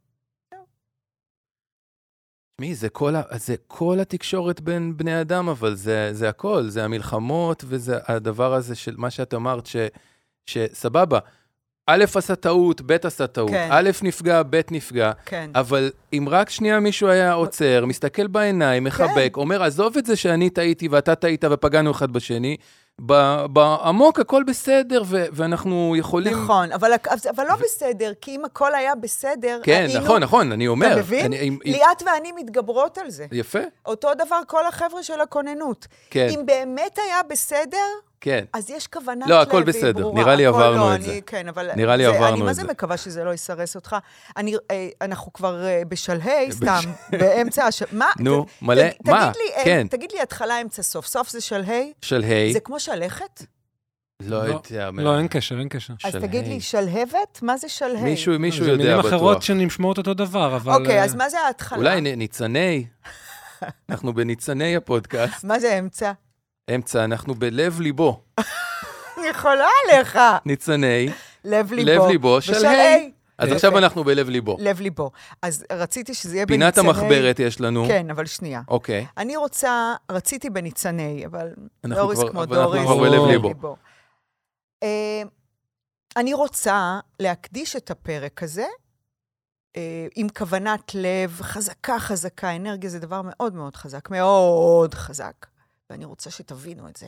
תשמעי, זה, זה כל התקשורת בין בני אדם, אבל זה, זה הכל, זה המלחמות, וזה הדבר הזה של מה שאת אמרת, ש, שסבבה, א' עשה טעות, ב' עשה טעות, כן. א' נפגע, ב' נפגע, כן. אבל אם רק שנייה מישהו היה עוצר, מסתכל בעיניים, מחבק, כן. אומר, עזוב את זה שאני טעיתי ואתה טעית ופגענו אחד בשני, בעמוק הכל בסדר, ו- ואנחנו יכולים... נכון, אבל, אבל לא ו... בסדר, כי אם הכל היה בסדר, כן, היינו... נכון, נכון, אני אומר. אתה מבין? אני, ליאת ואני מתגברות על זה. יפה. אותו דבר כל החבר'ה של הכוננות. כן. אם באמת היה בסדר, כן. אז יש כוונה לא, הכל בסדר, ברורה. נראה לי עברנו לא, את זה. אני, כן, אבל... נראה לי זה, עברנו את זה. אני מה זה מקווה שזה לא יסרס אותך. אני, אה, אנחנו כבר אה, בשלהי, סתם, באמצע הש... מה? נו, מלא, ת, מה? תגיד לי, אה, כן. תגיד לי התחלה, אמצע, סוף. סוף זה שלהי? שלהי. זה כמו שלכת? לא יודע. לא, אין קשר, אין קשר. אז תגיד לי, שלהבת? מה זה שלהי? מישהו, מישהו יודע בטוח. זה מילים אחרות שנשמעות אותו דבר, אבל... אוקיי, אז מה זה ההתחלה? אולי ניצני. אנחנו בניצני הפודקאסט. מה זה אמצע? אמצע, אנחנו בלב ליבו. יכולה עליך. ניצני. לב ליבו. לב ליבו של ה'. אז עכשיו אנחנו בלב ליבו. לב ליבו. אז רציתי שזה יהיה בניצני... פינת המחברת יש לנו. כן, אבל שנייה. אוקיי. אני רוצה, רציתי בניצני, אבל דוריס כמו דוריס. אנחנו כבר בלב ליבו. אה, אני רוצה להקדיש את הפרק הזה אה, עם כוונת לב חזקה, חזקה. אנרגיה זה דבר מאוד מאוד חזק, מאוד חזק. ואני רוצה שתבינו את זה.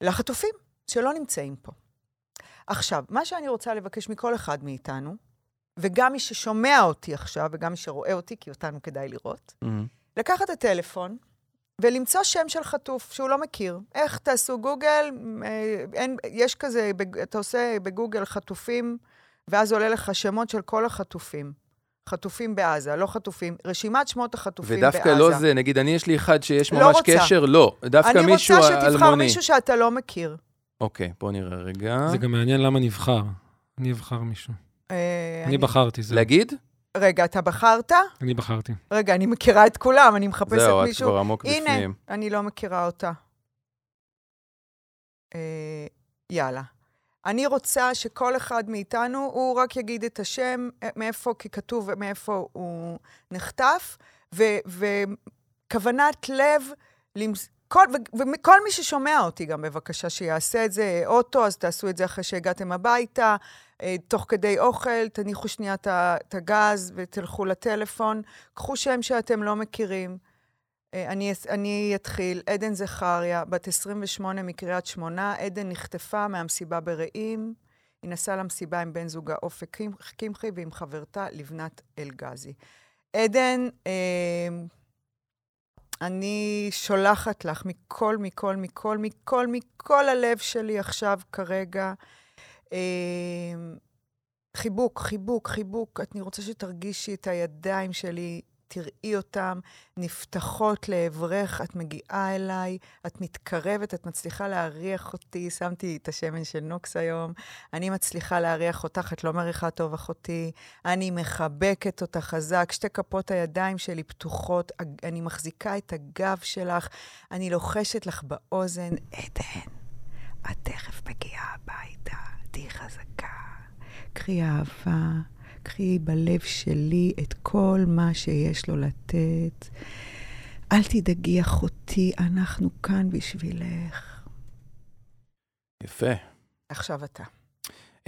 לחטופים שלא נמצאים פה. עכשיו, מה שאני רוצה לבקש מכל אחד מאיתנו, וגם מי ששומע אותי עכשיו, וגם מי שרואה אותי, כי אותנו כדאי לראות, mm-hmm. לקחת את הטלפון ולמצוא שם של חטוף שהוא לא מכיר. איך תעשו גוגל, אה, אין, יש כזה, אתה עושה בגוגל חטופים, ואז עולה לך שמות של כל החטופים. חטופים בעזה, לא חטופים, רשימת שמות החטופים ודווקא בעזה. ודווקא לא זה, נגיד, אני יש לי אחד שיש לא ממש רוצה. קשר, לא. דווקא מישהו אלמוני. אני רוצה שתבחר מישהו שאתה לא מכיר. אוקיי, בוא נראה רגע. זה גם מעניין למה נבחר. אני אבחר מישהו. אה, אני, אני בחרתי, זה. להגיד? רגע, אתה בחרת? אני בחרתי. רגע, אני מכירה את כולם, אני מחפשת זהו, מישהו. זהו, את כבר עמוק הנה, בפנים. הנה, אני לא מכירה אותה. אה, יאללה. אני רוצה שכל אחד מאיתנו, הוא רק יגיד את השם, אה, מאיפה, כי כתוב מאיפה הוא נחטף, וכוונת לב, למס... כל, וכל מי ששומע אותי גם, בבקשה, שיעשה את זה. אוטו, אז תעשו את זה אחרי שהגעתם הביתה. אה, תוך כדי אוכל, תניחו שנייה את הגז ותלכו לטלפון. קחו שם שאתם לא מכירים. אה, אני, אני אתחיל. עדן זכריה, בת 28 מקריית שמונה. עדן נחטפה מהמסיבה ברעים. היא נסעה למסיבה עם בן זוגה אופק קמחי ועם חברתה לבנת אלגזי. עדן, אה, אני שולחת לך מכל, מכל, מכל, מכל, מכל הלב שלי עכשיו, כרגע, אה, חיבוק, חיבוק, חיבוק. אני רוצה שתרגישי את הידיים שלי תראי אותם נפתחות לעברך, את מגיעה אליי, את מתקרבת, את מצליחה להריח אותי. שמתי את השמן של נוקס היום. אני מצליחה להריח אותך, את לא מריחה טוב, אחותי. אני מחבקת אותך חזק, שתי כפות הידיים שלי פתוחות, אני מחזיקה את הגב שלך, אני לוחשת לך באוזן, עדן, את תכף מגיעה הביתה, תהיי חזקה. קחי אהבה. קחי בלב שלי את כל מה שיש לו לתת. אל תדאגי, אחותי, אנחנו כאן בשבילך. יפה. עכשיו אתה.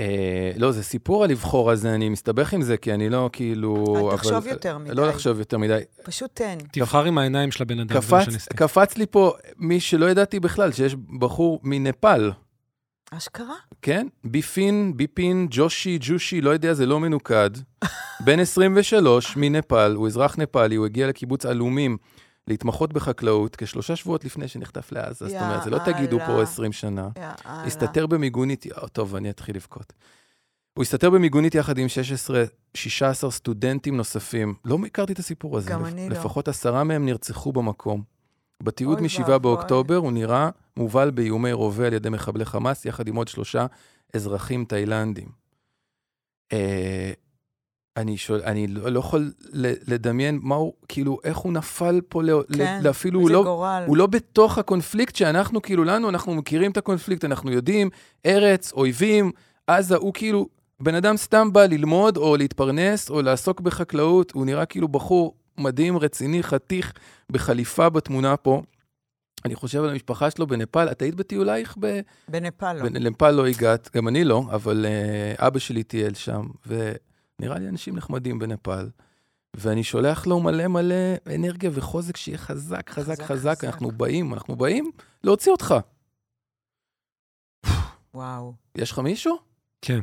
אה, לא, זה סיפור על לבחור, אז אני מסתבך עם זה, כי אני לא כאילו... אל אבל- תחשוב יותר מדי. לא לחשוב יותר מדי. פשוט תן. תבחר עם העיניים של הבן אדם, זה מה קפץ. קפץ לי פה מי שלא ידעתי בכלל, שיש בחור מנפאל, אשכרה? כן? ביפין, ביפין, ג'ושי, ג'ושי, לא יודע, זה לא מנוקד. בן 23 מנפאל, הוא אזרח נפאלי, הוא הגיע לקיבוץ עלומים להתמחות בחקלאות כשלושה שבועות לפני שנחטף לעזה. זאת אומרת, זה לא תגידו פה יאללה. 20 שנה. הסתתר במיגונית, אה, טוב, אני אתחיל לבכות. הוא הסתתר במיגונית יחד עם 16, 16 סטודנטים נוספים. לא הכרתי את הסיפור הזה. גם לפ- אני לא. לפחות עשרה מהם נרצחו במקום. בתיעוד אוי מ-7 ואבוי. באוקטובר הוא נראה מובל באיומי רובה על ידי מחבלי חמאס, יחד עם עוד שלושה אזרחים תאילנדים. אה, אני, שואל, אני לא, לא יכול לדמיין מה הוא, כאילו, איך הוא נפל פה, לא, כן, אפילו הוא לא, גורל. הוא לא בתוך הקונפליקט שאנחנו, כאילו, לנו, אנחנו מכירים את הקונפליקט, אנחנו יודעים, ארץ, אויבים, עזה, הוא כאילו, בן אדם סתם בא ללמוד או להתפרנס או לעסוק בחקלאות, הוא נראה כאילו בחור מדהים, רציני, חתיך, בחליפה בתמונה פה. אני חושב על המשפחה שלו בנפאל, את היית בטיולייך ב... בנפאל לא. בנפאל לא הגעת, גם אני לא, אבל uh, אבא שלי טייל שם, ונראה לי אנשים נחמדים בנפאל. ואני שולח לו מלא מלא אנרגיה וחוזק שיהיה חזק, חזק, חזק, חזק. חזק. אנחנו באים, אנחנו באים להוציא אותך. וואו. יש לך מישהו? כן.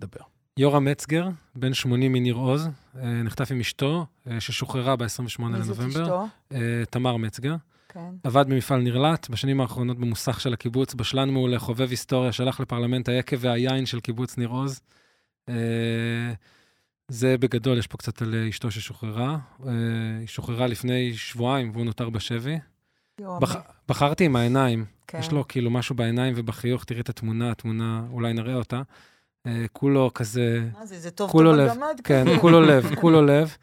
דבר. יורם מצגר, בן 80 מניר עוז, אה, נחטף עם אשתו, אה, ששוחררה ב-28 מי זאת לנובמבר. אשתו? אה, תמר מצגר. כן. עבד במפעל נרלט, בשנים האחרונות במוסך של הקיבוץ, בשלן מעולה, חובב היסטוריה, שלח לפרלמנט היקב והיין של קיבוץ ניר עוז. זה בגדול, יש פה קצת על אשתו ששוחררה. היא שוחררה לפני שבועיים והוא נותר בשבי. בח... בחרתי עם העיניים, כן. יש לו כאילו משהו בעיניים ובחיוך, תראי את התמונה, התמונה, אולי נראה אותה. אה, כולו כזה, מה זה, זה טוב כולו לב. כן, כולו לב, כולו לב.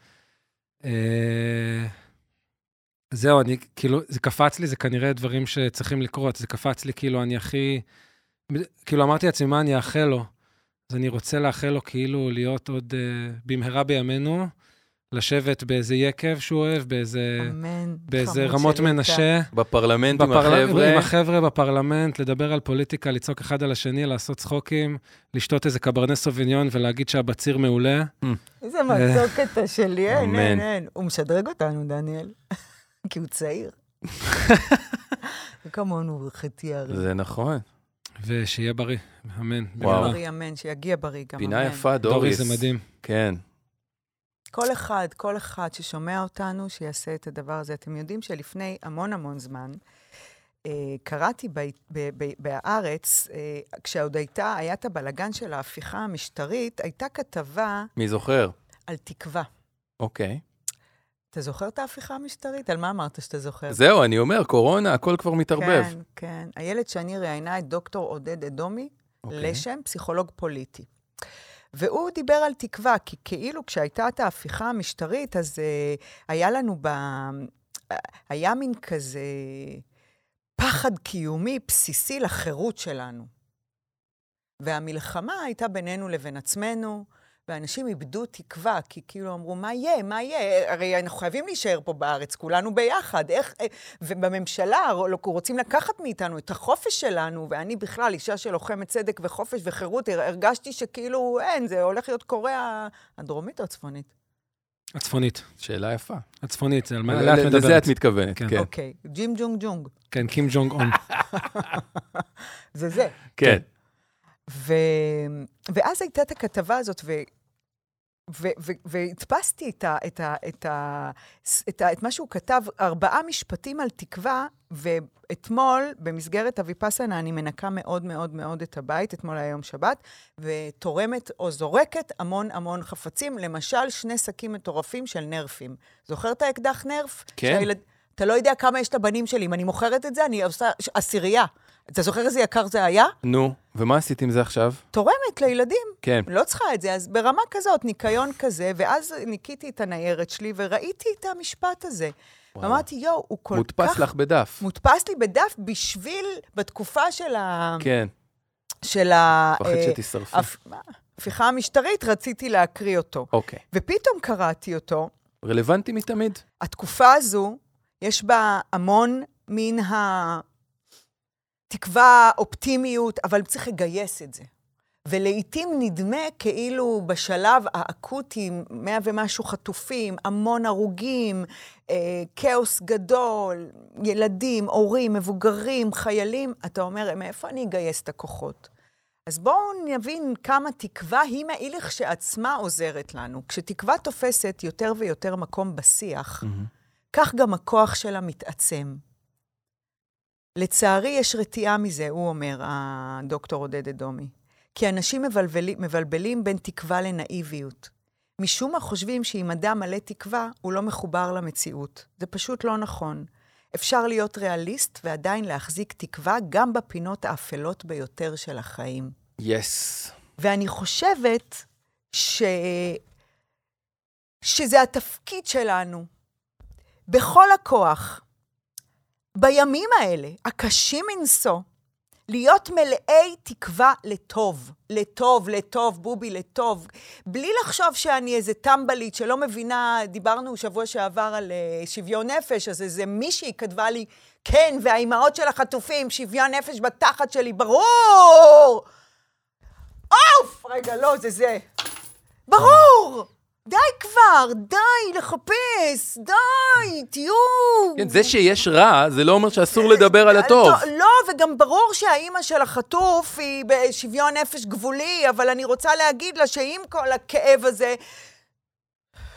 אה, זהו, אני, כאילו, זה קפץ לי, זה כנראה דברים שצריכים לקרות, זה קפץ לי, כאילו, אני הכי... כאילו, אמרתי לעצמי, מה אני אאחל לו? אז אני רוצה לאחל לו כאילו להיות עוד אה, במהרה בימינו, לשבת באיזה יקב שהוא אוהב, באיזה, אמן. באיזה רמות. מנשה. בפרלמנט עם בפרל- החבר'ה. עם החבר'ה בפרלמנט, לדבר על פוליטיקה, לצעוק אחד על השני, לעשות צחוקים, לשתות איזה קברנה סוביניון ולהגיד שהבציר מעולה. איזה מתוק אתה שלי, אין, אמן. אין, אין. הוא משדרג אותנו, דניאל. כי הוא צעיר. וכמונו חצי הרי. זה נכון. ושיהיה בריא, אמן. וואו. בריא, אמן, שיגיע בריא גם, אמן. פינה יפה, דורי, דוריס. זה מדהים. כן. כל אחד, כל אחד ששומע אותנו, שיעשה את הדבר הזה. אתם יודעים שלפני המון המון זמן, אה, קראתי ב, ב, ב, בהארץ, אה, כשעוד הייתה, היה את הבלגן של ההפיכה המשטרית, הייתה כתבה מי זוכר? על תקווה. אוקיי. אתה זוכר את ההפיכה המשטרית? על מה אמרת שאתה זוכר? זהו, אני אומר, קורונה, הכל כבר מתערבב. כן, כן. איילת שני ראיינה את דוקטור עודד אדומי, אוקיי. לשם, פסיכולוג פוליטי. והוא דיבר על תקווה, כי כאילו כשהייתה את ההפיכה המשטרית, אז uh, היה לנו ב... היה מין כזה פחד קיומי בסיסי לחירות שלנו. והמלחמה הייתה בינינו לבין עצמנו, ואנשים איבדו תקווה, כי כאילו אמרו, מה יהיה, מה יהיה? הרי אנחנו חייבים להישאר פה בארץ, כולנו ביחד. איך... אה, ובממשלה רוצים לקחת מאיתנו את החופש שלנו, ואני בכלל, אישה שלוחמת צדק וחופש וחירות, הרגשתי שכאילו, אין, זה הולך להיות קוריאה הדרומית או הצפונית? הצפונית. שאלה יפה. הצפונית, זה על מה את לזה מדברת. את מתכוונת, כן. כן. אוקיי, ג'ים ג'ונג ג'ונג. כן, קים ג'ונג און. זה זה. כן. ו... ואז הייתה את הכתבה הזאת, והדפסתי את, ה- את, ה- את, ה- את, ה- את מה שהוא כתב, ארבעה משפטים על תקווה, ואתמול, במסגרת הוויפאסנה, אני מנקה מאוד מאוד מאוד את הבית, אתמול היה יום שבת, ותורמת או זורקת המון המון חפצים, למשל שני שקים מטורפים של נרפים. זוכר את האקדח נרף? כן. שהילד... אתה לא יודע כמה יש לבנים שלי. אם אני מוכרת את זה, אני עושה עשירייה. אתה זוכר איזה יקר זה היה? נו, ומה עשית עם זה עכשיו? תורמת לילדים. כן. לא צריכה את זה, אז ברמה כזאת, ניקיון כזה, ואז ניקיתי את הניירת שלי וראיתי את המשפט הזה. וואו. אמרתי, יואו, הוא כל מודפס כך... לך בדף. מודפס לי בדף בשביל, בתקופה של ה... כן, של ה... פחד אה, שתשרפי. הפ- מה? ההפיכה המשטרית, רציתי להקריא אותו. אוקיי. ופתאום קראתי אותו. רלוונטי מתמיד. התקופה הזו, יש בה המון מן התקווה, אופטימיות, אבל צריך לגייס את זה. ולעיתים נדמה כאילו בשלב האקוטי, מאה ומשהו חטופים, המון הרוגים, אה, כאוס גדול, ילדים, הורים, מבוגרים, חיילים, אתה אומר, מאיפה אני אגייס את הכוחות? אז בואו נבין כמה תקווה היא מאי לכשעצמה עוזרת לנו. כשתקווה תופסת יותר ויותר מקום בשיח, כך גם הכוח שלה מתעצם. לצערי, יש רתיעה מזה, הוא אומר, הדוקטור עודד אדומי. כי אנשים מבלבלים, מבלבלים בין תקווה לנאיביות. משום מה חושבים שאם אדם מלא תקווה, הוא לא מחובר למציאות. זה פשוט לא נכון. אפשר להיות ריאליסט ועדיין להחזיק תקווה גם בפינות האפלות ביותר של החיים. יס. Yes. ואני חושבת ש... שזה התפקיד שלנו, בכל הכוח, בימים האלה, הקשים מנשוא, להיות מלאי תקווה לטוב, לטוב, לטוב, בובי, לטוב, בלי לחשוב שאני איזה טמבלית שלא מבינה, דיברנו שבוע שעבר על uh, שוויון נפש, אז איזה מישהי כתבה לי, כן, והאימהות של החטופים, שוויון נפש בתחת שלי, ברור! אוף! רגע, לא, זה זה. ברור! די כבר, די לחפש, די, תהיו... כן, זה שיש רע, זה לא אומר שאסור לדבר על הטוב. לא, וגם ברור שהאימא של החטוף היא בשוויון נפש גבולי, אבל אני רוצה להגיד לה שעם כל הכאב הזה,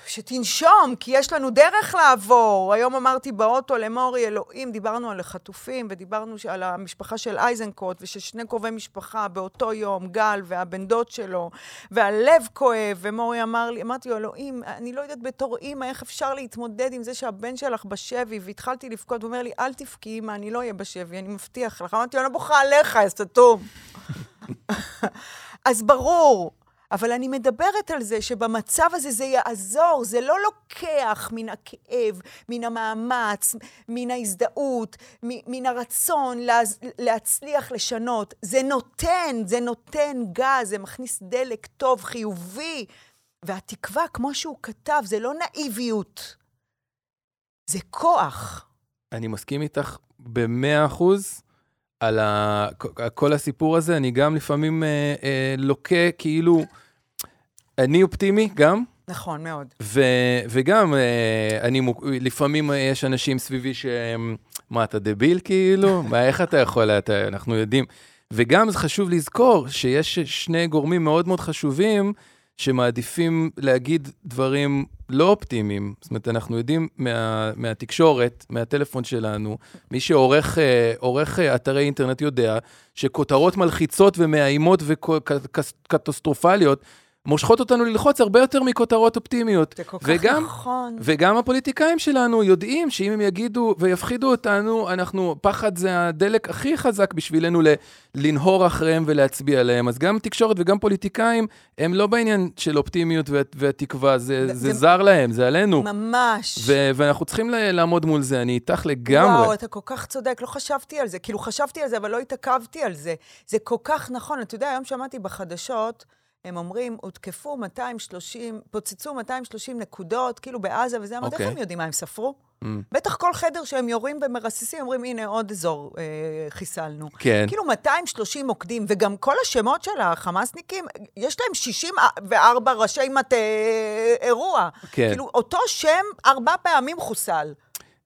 שתנשום, כי יש לנו דרך לעבור. היום אמרתי באוטו למורי, אלוהים, דיברנו על החטופים, ודיברנו על המשפחה של אייזנקוט, ושל שני קרובי משפחה באותו יום, גל והבן דוד שלו, והלב כואב, ומורי אמר לי, אמרתי לו, אלוהים, אני לא יודעת בתור אימא איך אפשר להתמודד עם זה שהבן שלך בשבי, והתחלתי לבכות, הוא אומר לי, אל תבכי, אימא, אני לא אהיה בשבי, אני מבטיח לך. אמרתי אני לא בוכה עליך, אז תתום. אז ברור, אבל אני מדברת על זה שבמצב הזה זה יעזור, זה לא לוקח מן הכאב, מן המאמץ, מן ההזדהות, מן הרצון להז... להצליח לשנות. זה נותן, זה נותן גז, זה מכניס דלק טוב, חיובי. והתקווה, כמו שהוא כתב, זה לא נאיביות, זה כוח. אני מסכים איתך במאה אחוז. על ה... כל הסיפור הזה, אני גם לפעמים אה, אה, לוקה כאילו, אני אופטימי גם. נכון, מאוד. ו, וגם, אה, אני, לפעמים יש אנשים סביבי שהם, מה, אתה דביל כאילו? מה, איך אתה יכול, אתה, אנחנו יודעים. וגם זה חשוב לזכור שיש שני גורמים מאוד מאוד חשובים שמעדיפים להגיד דברים לא אופטימיים. זאת אומרת, אנחנו יודעים מה, מהתקשורת, מהטלפון שלנו, מי שעורך אה, אתרי אינטרנט יודע שכותרות מלחיצות ומאיימות וקטסטרופליות, מושכות אותנו ללחוץ הרבה יותר מכותרות אופטימיות. זה כל וגם, כך נכון. וגם הפוליטיקאים שלנו יודעים שאם הם יגידו ויפחידו אותנו, אנחנו, פחד זה הדלק הכי חזק בשבילנו ל, לנהור אחריהם ולהצביע עליהם. אז גם תקשורת וגם פוליטיקאים, הם לא בעניין של אופטימיות והתקווה, זה, זה, זה זר להם, זה עלינו. ממש. ו- ואנחנו צריכים לעמוד מול זה, אני איתך לגמרי. וואו, אתה כל כך צודק, לא חשבתי על זה. כאילו, חשבתי על זה, אבל לא התעכבתי על זה. זה כל כך נכון. אתה יודע, היום שמעתי בחדשות, הם אומרים, הותקפו 230, פוצצו 230 נקודות, כאילו בעזה וזה, אמרתי, okay. איך אוקיי. הם יודעים מה הם ספרו? Mm. בטח כל חדר שהם יורים ומרססים, אומרים, הנה, עוד אזור אה, חיסלנו. כן. כאילו 230 מוקדים, וגם כל השמות של החמאסניקים, יש להם 64 ראשי מטה אה, אירוע. כן. כאילו, אותו שם ארבע פעמים חוסל.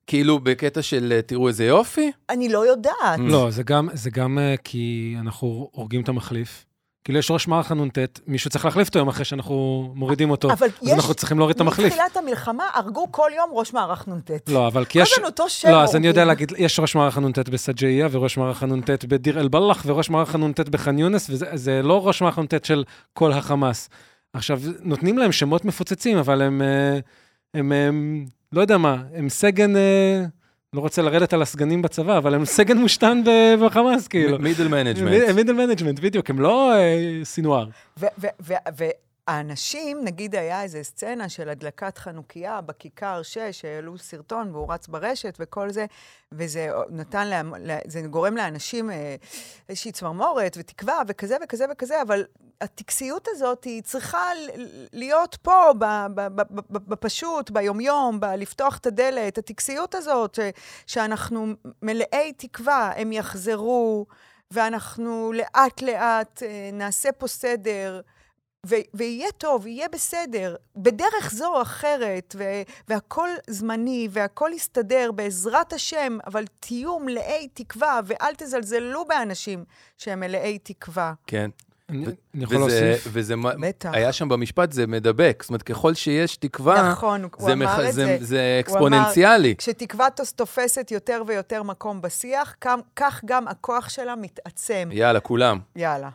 כאילו בקטע של אה, תראו איזה יופי? אני לא יודעת. לא, זה גם, זה גם אה, כי אנחנו הורגים את המחליף. כאילו יש ראש מערך הנ"ט, מישהו צריך להחליף אותו יום אחרי שאנחנו מורידים אותו. אבל אז יש... אנחנו צריכים להוריד את המחליף. מתחילת המלחמה הרגו כל יום ראש מערך נ"ט. לא, אבל כי יש... כל הזמן אותו שם לא, אז אני יודע להגיד, יש ראש מערך הנ"ט בסג'איה, וראש מערך הנ"ט בדיר אל-בלח, וראש מערך הנ"ט בח'אן יונס, וזה לא ראש מערך הנ"ט של כל החמאס. עכשיו, נותנים להם שמות מפוצצים, אבל הם, אה, הם, הם, הם לא יודע מה, הם סגן... לא רוצה לרדת על הסגנים בצבא, אבל הם סגן מושתן בחמאס, כאילו. middle management. middle management, בדיוק, הם לא אה, סינואר. והאנשים, נגיד היה איזו סצנה של הדלקת חנוכיה בכיכר 6, שהעלו סרטון והוא רץ ברשת וכל זה, וזה נתן, לה, זה גורם לאנשים אה, איזושהי צמרמורת ותקווה וכזה וכזה וכזה, אבל הטקסיות הזאת היא צריכה להיות פה, בפשוט, ביומיום, לפתוח את הדלת, הטקסיות הזאת, שאנחנו מלאי תקווה, הם יחזרו. ואנחנו לאט-לאט אה, נעשה פה סדר, ו- ויהיה טוב, יהיה בסדר, בדרך זו או אחרת, ו- והכל זמני, והכל יסתדר בעזרת השם, אבל תהיו מלאי תקווה, ואל תזלזלו באנשים שהם מלאי תקווה. כן. אני ו- אני יכול וזה, להוסיף? וזה, בטח. היה שם במשפט, זה מדבק. זאת אומרת, ככל שיש תקווה, נכון, הוא זה, אמר את זה, זה. זה הוא אמר, אקספוננציאלי. כשתקווה תוס- תופסת יותר ויותר מקום בשיח, כך- כך גם הכוח שלה מתעצם. יאללה, כולם. יאללה.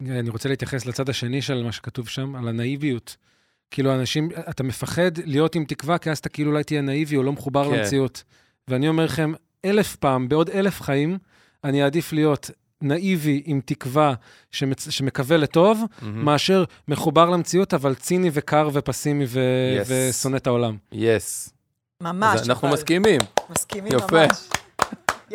ואני רוצה להתייחס לצד השני של מה שכתוב שם, על הנאיביות. כאילו, אנשים, אתה מפחד להיות עם תקווה, כי אז אתה כאילו אולי תהיה נאיבי או לא מחובר כן. למציאות. ואני אומר לכם, אלף פעם, בעוד אלף חיים, אני אעדיף להיות נאיבי עם תקווה שמצ... שמקווה לטוב, מהמם. מאשר מחובר למציאות, אבל ציני וקר ופסימי ו... Yes. ושונא את העולם. יס. ממש. אז אנחנו אבל. מסכימים. מסכימים יפה. ממש.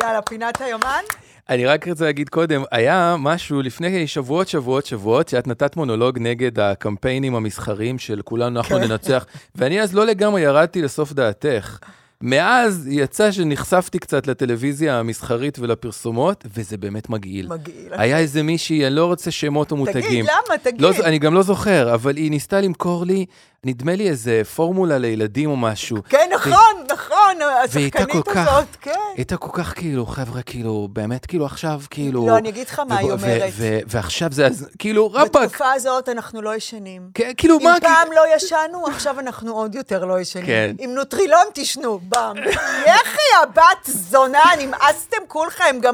יאללה, פינת היומן? אני רק רוצה להגיד קודם, היה משהו לפני שבועות, שבועות, שבועות, שאת נתת מונולוג נגד הקמפיינים המסחריים של כולנו אנחנו כן. ננצח, ואני אז לא לגמרי ירדתי לסוף דעתך. מאז יצא שנחשפתי קצת לטלוויזיה המסחרית ולפרסומות, וזה באמת מגעיל. מגעיל. היה איזה מישהי, אני לא רוצה שמות או מותגים. תגיד, למה? תגיד. לא, אני גם לא זוכר, אבל היא ניסתה למכור לי, נדמה לי איזה פורמולה לילדים או משהו. כן, נכון, נכון, והיא הייתה השחקנית כל כך- הזאת, כן. הייתה כל כך כאילו, חבר'ה, כאילו, באמת, כאילו, עכשיו, כאילו... לא, אני אגיד לך מה היא אומרת. ועכשיו זה, כאילו, רבאק, בתקופה הזאת אנחנו לא ישנים. כן, כאילו, אם מה, פעם לא ישנו, עכשיו אנחנו עוד יותר לא ישנים. כן. עם נוטרילון תשנו, באם. יחי, הבת זונה, נמאסתם כולכם, גם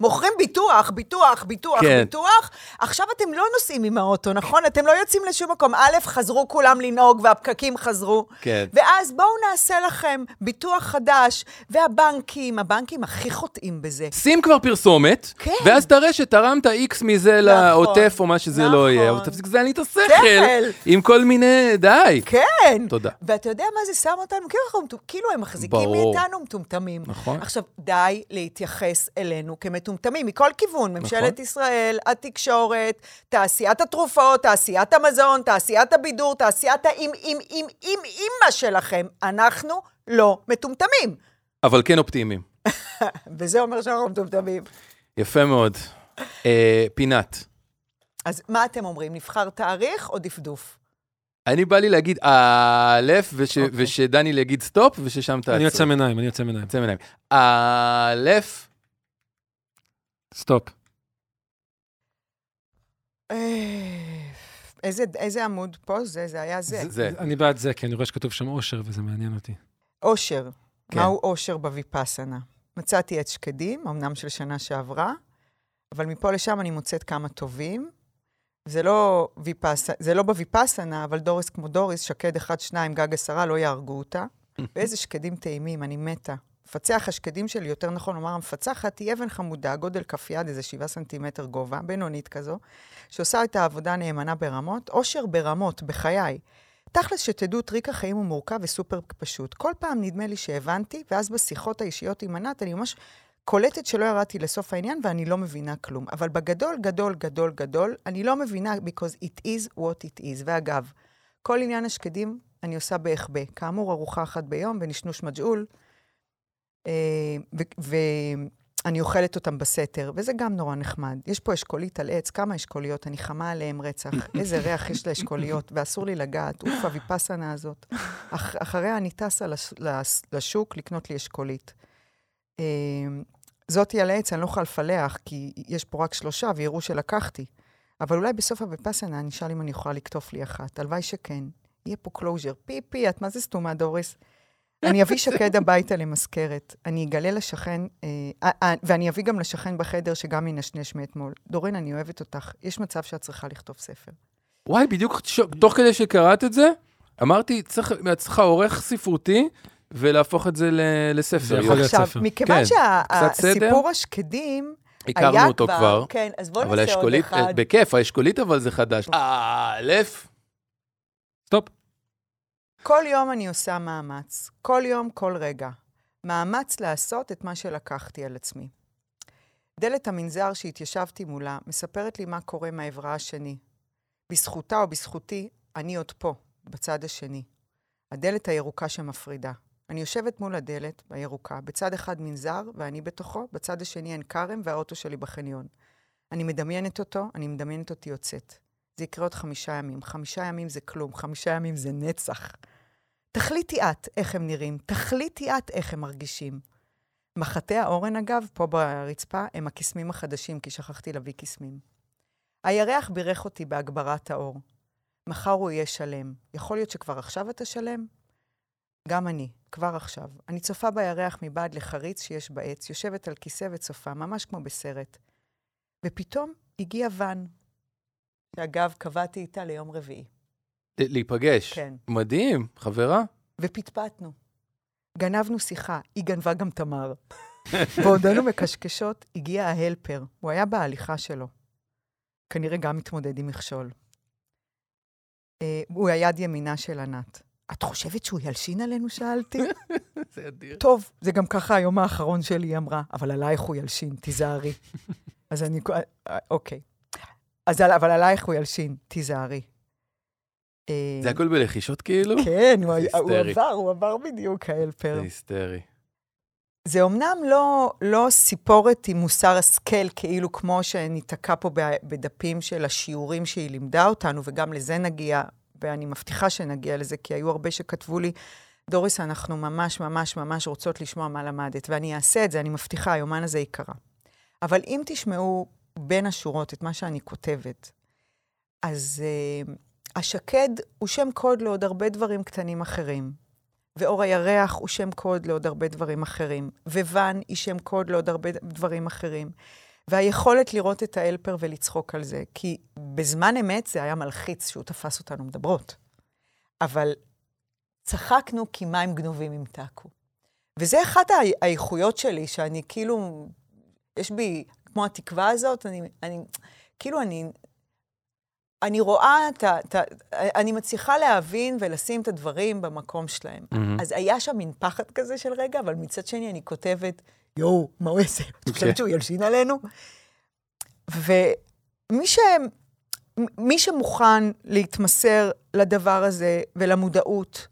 מוכרים ביטוח, ביטוח, ביטוח, כן. ביטוח. עכשיו אתם לא נוסעים עם האוטו, נכון? אתם לא יוצאים לשום מקום. א', חזרו כולם לנהוג והפקקים חזרו. כן. ואז בואו נעשה לכם ביטוח חדש, והבנקים, הבנקים הכי חוטאים בזה. שים כבר פרסומת, כן. ואז תראה שתרמת איקס מזה לעוטף או מה שזה לא יהיה, אבל נכון. תפסיק לזיין לי את השכל שכל. עם כל מיני, די. כן. תודה. ואתה יודע מה זה שם אותנו? כאילו כאילו הם מחזיקים ברור. מאיתנו מטומטמים. נכון. עכשיו, די להתייחס אלינו כמטומטמים, מכל כיוון. ממשלת נכון. ישראל, התקשורת, תעשיית התרופות, תעשיית המזון, תעשיית הבידור, תעשיית האם, אם, אם, אם, אימא שלכם. אנחנו לא מטומטמים. אבל כן אופטימיים. וזה אומר שאנחנו מטומטמים. יפה מאוד. אה, פינת. אז מה אתם אומרים, נבחר תאריך או דפדוף? אני בא לי להגיד א', וש- אוקיי. ושדניאל יגיד סטופ, וששם תעצור. אני יוצא מעיניים, אני יוצא מעיניים. יוצא מעיניים. א', סטופ. אה, איזה, איזה עמוד פה? זה, זה היה זה. זה. אני בעד זה, כי אני רואה שכתוב שם אושר, וזה מעניין אותי. אושר. כן. מהו אושר בוויפאסנה? מצאתי עץ שקדים, אמנם של שנה שעברה, אבל מפה לשם אני מוצאת כמה טובים. זה לא, ויפס... זה לא בוויפאסנה, אבל דוריס כמו דוריס, שקד אחד, שניים, גג עשרה, לא יהרגו אותה. ואיזה שקדים טעימים, אני מתה. מפצח השקדים שלי, יותר נכון לומר, המפצחת היא אבן חמודה, גודל כף יד, איזה שבעה סנטימטר גובה, בינונית כזו, שעושה את העבודה נאמנה ברמות, אושר ברמות, בחיי. תכלס, שתדעו, טריק החיים הוא מורכב וסופר פשוט. כל פעם נדמה לי שהבנתי, ואז בשיחות האישיות עם ענת, אני ממש קולטת שלא ירדתי לסוף העניין ואני לא מבינה כלום. אבל בגדול, גדול, גדול, גדול, אני לא מבינה because it is what it is. ואגב, כל עניין השקדים אני עושה בהחבא. כאמור, ארוחה אחת ביום בנשנוש מג'עול, ואני אוכלת אותם בסתר, וזה גם נורא נחמד. יש פה אשכולית על עץ, כמה אשכוליות, אני חמה עליהם רצח. איזה ריח יש לאשכוליות, ואסור לי לגעת. אוף, הוויפאסנה הזאת. אח, אחריה אני טסה לש, לש, לשוק לקנות לי אשכולית. אה, זאתי על העץ, אני לא יכולה לפלח, כי יש פה רק שלושה, ויראו שלקחתי. אבל אולי בסוף הוויפאסנה אני אשאל אם אני יכולה לקטוף לי אחת. הלוואי שכן. יהיה פה closure. פיפי, את מה זה סתומה, דוריס? אני אביא שקד הביתה למזכרת. אני אגלה לשכן, אה, אה, אה, ואני אביא גם לשכן בחדר שגם ינשנש מאתמול. דורין, אני אוהבת אותך. יש מצב שאת צריכה לכתוב ספר. וואי, בדיוק ש- תוך כדי שקראת את זה, אמרתי, צריך, את צריכה עורך ספרותי ולהפוך את זה ל- לספר. זה יכול להיות עכשיו, ספר. מכיוון כן. שהסיפור השקדים הכרנו אותו כבר. כן, אז בואו אבל נעשה עוד אחד. בכיף, האשכולית אבל זה חדש. א', סטופ. כל יום אני עושה מאמץ. כל יום, כל רגע. מאמץ לעשות את מה שלקחתי על עצמי. דלת המנזר שהתיישבתי מולה מספרת לי מה קורה מהעברה השני. בזכותה או בזכותי, אני עוד פה, בצד השני. הדלת הירוקה שמפרידה. אני יושבת מול הדלת הירוקה, בצד אחד מנזר ואני בתוכו, בצד השני אין כרם והאוטו שלי בחניון. אני מדמיינת אותו, אני מדמיינת אותי יוצאת. זה יקרה עוד חמישה ימים. חמישה ימים זה כלום, חמישה ימים זה נצח. תחליטי את איך הם נראים, תחליטי את איך הם מרגישים. מחטי האורן, אגב, פה ברצפה, הם הקסמים החדשים, כי שכחתי להביא קסמים. הירח בירך אותי בהגברת האור. מחר הוא יהיה שלם. יכול להיות שכבר עכשיו אתה שלם? גם אני, כבר עכשיו. אני צופה בירח מבעד לחריץ שיש בעץ, יושבת על כיסא וצופה, ממש כמו בסרט. ופתאום הגיע ואן, שאגב, קבעתי איתה ליום רביעי. להיפגש. כן. מדהים, חברה. ופטפטנו. גנבנו שיחה, היא גנבה גם תמר. בעודנו מקשקשות, הגיע ההלפר. הוא היה בהליכה שלו. כנראה גם מתמודד עם מכשול. אה, הוא היד ימינה של ענת. את חושבת שהוא ילשין עלינו? שאלתי. זה אדיר. טוב, זה גם ככה היום האחרון שלי, היא אמרה, אבל עלייך הוא ילשין, תיזהרי. אז אני, אה, אוקיי. אז אבל עלייך הוא ילשין, תיזהרי. אה, זה הכל בלחישות כאילו? כן, הוא. עבר, הוא עבר בדיוק, ההלפר. זה היסטרי. זה אומנם לא, לא סיפורת עם מוסר השכל, כאילו כמו שניתקע פה בדפים של השיעורים שהיא לימדה אותנו, וגם לזה נגיע, ואני מבטיחה שנגיע לזה, כי היו הרבה שכתבו לי, דוריס, אנחנו ממש ממש ממש רוצות לשמוע מה למדת, ואני אעשה את זה, אני מבטיחה, היומן הזה ייקרא. אבל אם תשמעו בין השורות את מה שאני כותבת, אז uh, השקד הוא שם קוד לעוד הרבה דברים קטנים אחרים. ואור הירח הוא שם קוד לעוד הרבה דברים אחרים. וואן היא שם קוד לעוד הרבה דברים אחרים. והיכולת לראות את האלפר ולצחוק על זה, כי בזמן אמת זה היה מלחיץ שהוא תפס אותנו מדברות. אבל צחקנו כי מים גנובים ימתקו. וזה אחת האי- האיכויות שלי, שאני כאילו, יש בי, כמו התקווה הזאת, אני, אני כאילו, אני, אני רואה. את ה- אני מצליחה להבין ולשים את הדברים במקום שלהם. מהמם. אז היה שם מין פחד כזה של רגע, אבל מצד שני אני כותבת, יואו, מה הוא יעשה? את כן. חושבת שהוא ילשין עלינו? ומי ש... מי שמוכן להתמסר לדבר הזה ולמודעות,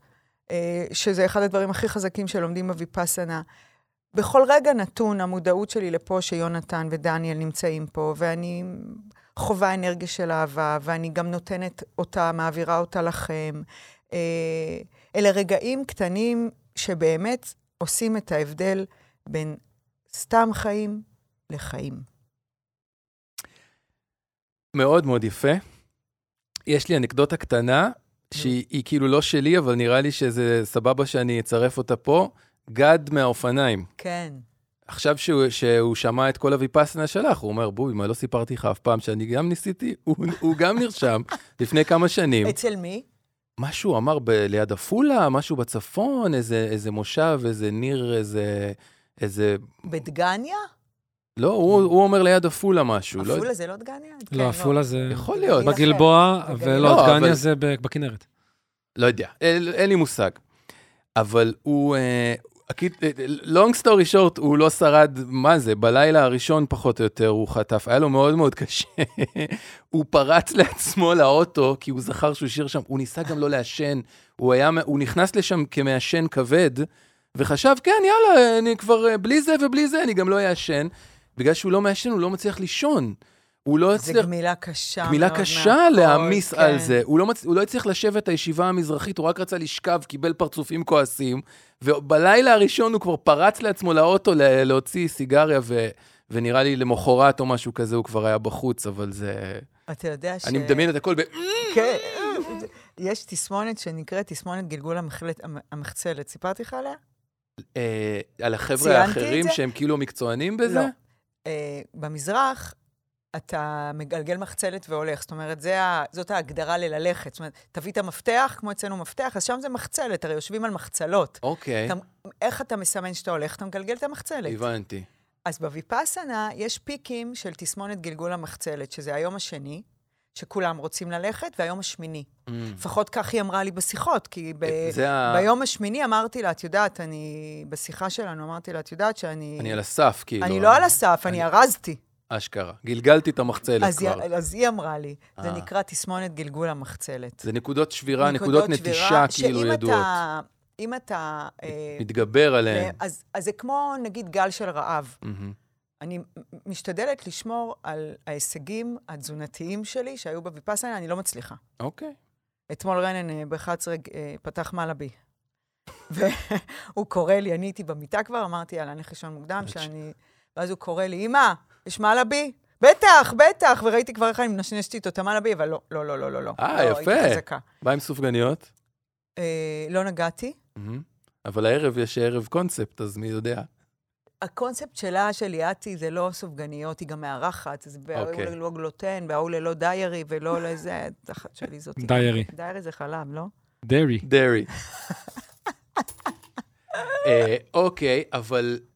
אה, שזה אחד הדברים הכי חזקים שלומדים בוויפאסנה, בכל רגע נתון המודעות שלי לפה שיונתן ודניאל נמצאים פה, ואני חווה אנרגיה של אהבה, ואני גם נותנת אותה, מעבירה אותה לכם. אה, אלה רגעים קטנים שבאמת עושים את ההבדל בין סתם חיים לחיים. מאוד מאוד יפה. יש לי אנקדוטה קטנה, שהיא היא כאילו לא שלי, אבל נראה לי שזה סבבה שאני אצרף אותה פה. גד מהאופניים. כן. עכשיו שהוא, שהוא שמע את כל הוויפאסנה שלך, הוא אומר, בואי, מה לא סיפרתי לך אף פעם שאני גם ניסיתי? הוא, הוא גם נרשם לפני כמה שנים. אצל מי? משהו אמר ב- ליד עפולה, משהו בצפון, איזה, איזה מושב, איזה ניר, איזה... איזה... בדגניה? לא, הוא, הוא אומר ליד עפולה משהו. לא, עפולה זה לא דגניה? כן, לא, עפולה זה... יכול להיות. בגלבוע. ולא, לא, דגניה אבל- זה ב- בכנרת. לא יודע, אין, אין לי מושג. אבל הוא, אה, long story short, הוא לא שרד, מה זה, בלילה הראשון פחות או יותר הוא חטף, היה לו מאוד מאוד קשה. הוא פרץ לעצמו לאוטו, כי הוא זכר שהוא השאיר שם, הוא ניסה גם לא לעשן, הוא, היה, הוא נכנס לשם כמעשן כבד, וחשב, כן, יאללה, אני כבר, אה, בלי זה ובלי זה, אני גם לא אעשן. בגלל שהוא לא מעשן, הוא לא מצליח לישון. הוא לא הצליח... גמילה קשה מאוד. גמילה קשה להעמיס כן. על זה. הוא לא, מצ... הוא לא הצליח לשבת הישיבה המזרחית, הוא רק רצה לשכב, קיבל פרצופים כועסים, ובלילה הראשון הוא כבר פרץ לעצמו לאוטו ל... להוציא סיגריה, ו... ונראה לי למחרת או משהו כזה הוא כבר היה בחוץ, אבל זה... אתה יודע ש... אני מדמיין את הכל ב... כן. יש תסמונת שנקראת תסמונת גלגול המחלת- המ- המחצלת. סיפרתי לך עליה? אה, על החבר'ה את האחרים? שהם כאילו מקצוענים בזה? לא. אה, במזרח, אתה מגלגל מחצלת והולך. זאת אומרת, זה ה... זאת ההגדרה לללכת. זאת אומרת, תביא את המפתח, כמו אצלנו מפתח, אז שם זה מחצלת, הרי יושבים על מחצלות. אוקיי, אתה, איך אתה מסמן שאתה הולך? אתה מגלגל את המחצלת. הבנתי. אז בוויפאסנה יש פיקים של תסמונת גלגול המחצלת, שזה היום השני, שכולם רוצים ללכת, והיום השמיני. Mm. לפחות כך היא אמרה לי בשיחות, כי ב... זה ה... ביום השמיני אמרתי לה, את יודעת, אני... בשיחה שלנו אמרתי לה, את יודעת שאני... אני על הסף, כאילו. אני לא על הסף, אני אני- ארזתי. אשכרה. גלגלתי את המחצלת אז היא, כבר. אז היא אמרה לי, זה אה. נקרא תסמונת גלגול המחצלת. זה נקודות שבירה, נקודות נטישה שבירה, כאילו שאם ידועות. אתה אם אתה... אה, מתגבר עליהם. אז, אז זה כמו, נגיד, גל של רעב. מהמם. אני משתדלת לשמור על ההישגים התזונתיים שלי שהיו בוויפאסנה, אני לא מצליחה. אוקיי. אתמול רנן אה, ב-11 אה, פתח מלאבי. והוא קורא לי, אני הייתי במיטה כבר, אמרתי, יאללה, אני לישון מוקדם, שאני... ואז הוא קורא לי, אמא, יש מלאבי? בטח, בטח, וראיתי כבר איך אני מנשנשת איתו את המלאבי, אבל לא, לא, לא, לא, לא. לא. אה, לא, יפה. הייתי חזקה. מה עם סופגניות? אה, לא נגעתי. אבל הערב יש ערב קונספט, אז מי יודע. הקונספט שלה, של ליאתי, זה לא סופגניות, היא גם מארחת, אז בההוא אוקיי. ללא גלוטן, בההוא ללא דיירי ולא לזה, תחת שלי זאת... דיירי. דיירי זה חלב, לא? דרי. דרעי. אה, אוקיי, אבל אה,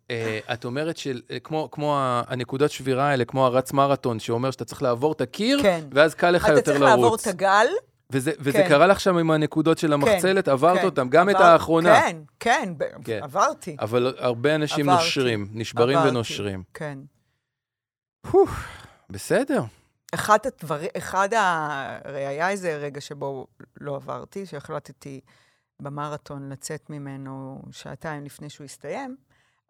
את אומרת שכמו כמו ה- הנקודות שבירה האלה, כמו הרץ מרתון, שאומר שאתה צריך לעבור את הקיר, כן. ואז קל לך אתה יותר צריך לעבור לרוץ. את הגל. וזה, וזה כן. קרה לך שם עם הנקודות של המחצלת, עברת כן. אותם, גם את עבר- האחרונה. כן, כן, ב- כן. עברתי. אבל הרבה אנשים עברתי. נושרים, נשברים עברתי. ונושרים. כן. בסדר. אחד הדברים, אחד ה... הרי היה איזה רגע שבו לא עברתי, שהחלטתי במרתון לצאת ממנו שעתיים לפני שהוא הסתיים,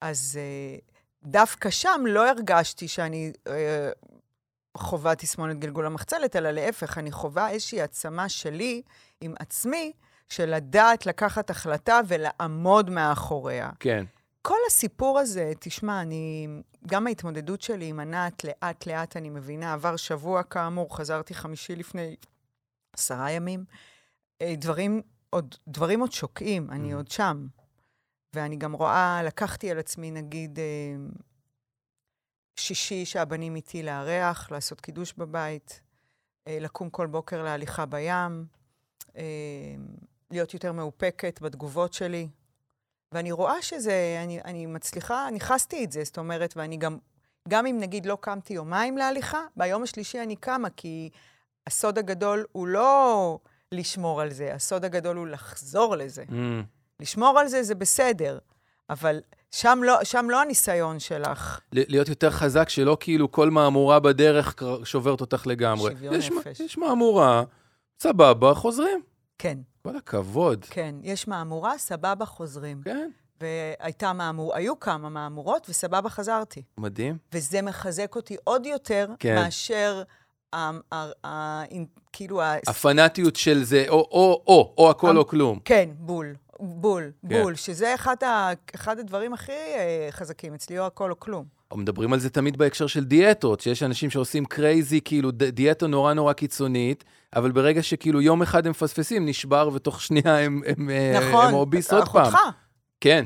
אז אה, דווקא שם לא הרגשתי שאני אה, חווה תסמונת גלגול המחצלת, אלא להפך, אני חווה איזושהי עצמה שלי עם עצמי, של לדעת לקחת החלטה ולעמוד מאחוריה. כן. כל הסיפור הזה, תשמע, אני, גם ההתמודדות שלי עם ענת, לאט-לאט אני מבינה, עבר שבוע כאמור, חזרתי חמישי לפני עשרה ימים. אה, דברים עוד, דברים עוד שוקעים, אני Mhm. עוד שם. ואני גם רואה, לקחתי על עצמי, נגיד, אה, שישי שהבנים איתי לארח, לעשות קידוש בבית, אה, לקום כל בוקר להליכה בים, אה, להיות יותר מאופקת בתגובות שלי. ואני רואה שזה, אני, אני מצליחה, ניכסתי את זה, זאת אומרת, ואני גם, גם אם נגיד לא קמתי יומיים להליכה, ביום השלישי אני קמה, כי הסוד הגדול הוא לא לשמור על זה, הסוד הגדול הוא לחזור לזה. Mm, לשמור על זה זה בסדר, אבל שם לא, שם לא הניסיון שלך. להיות יותר חזק, שלא כאילו כל מהמורה בדרך שוברת אותך לגמרי. שוויון יש, נפש. יש מהמורה, סבבה, חוזרים. כן, כל הכבוד. כן, יש מהמורה, סבבה, חוזרים. כן, והייתה מהמור, היו כמה מהמורות, וסבבה, חזרתי. מדהים. וזה מחזק אותי עוד יותר כן. מאשר, כאילו, הפנאטיות של זה, או, או, או, או הכל או כלום. כן, בול, בול, כן. בול, שזה אחד, ה, אחד הדברים הכי אה, חזקים אצלי, או הכל או כלום. מדברים על זה תמיד בהקשר של דיאטות, שיש אנשים שעושים crazy, כאילו דיאטה נורא נורא קיצונית, אבל ברגע שכאילו יום אחד הם מפספסים, נשבר, ותוך שנייה הם, הם, אה, נכון, הם אוביס עוד פעם. אחותך, כן.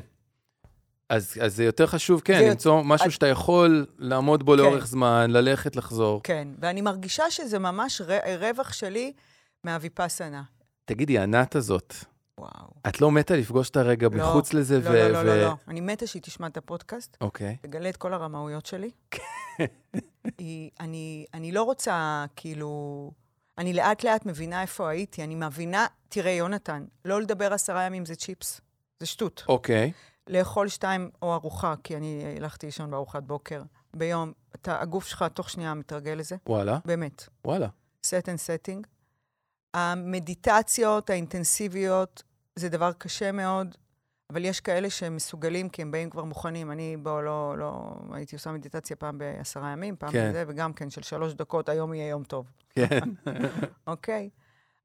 אז, אז זה יותר חשוב, כן, זה- למצוא משהו את- שאתה יכול לעמוד בו כן. לאורך זמן, ללכת, לחזור. כן, ואני מרגישה שזה ממש ר- רווח שלי מהוויפאסנה. תגידי, ענת הזאת, וואו. את לא מתה לפגוש את הרגע לא, מחוץ לזה? לא, ו- לא, לא, ו- לא, לא. אני מתה שהיא תשמע את הפודקאסט, אוקיי. תגלה את כל הרמאויות שלי. היא, אני, אני לא רוצה, כאילו... אני לאט-לאט מבינה איפה הייתי. אני מבינה, תראה, יונתן, לא לדבר עשרה ימים זה צ'יפס. זה שטות. אוקיי. לאכול שתיים או ארוחה, כי אני הלכתי לישון בארוחת בוקר ביום, אתה, הגוף שלך תוך שנייה מתרגל לזה, וואלה, באמת. וואלה. set and setting. המדיטציות האינטנסיביות זה דבר קשה מאוד, אבל יש כאלה שהם מסוגלים, כי הם באים כבר מוכנים. אני, בוא, לא, לא, הייתי עושה מדיטציה פעם בעשרה ימים, פעם כן. בזה, וגם כן של שלוש דקות, היום יהיה יום טוב, כן, אוקיי?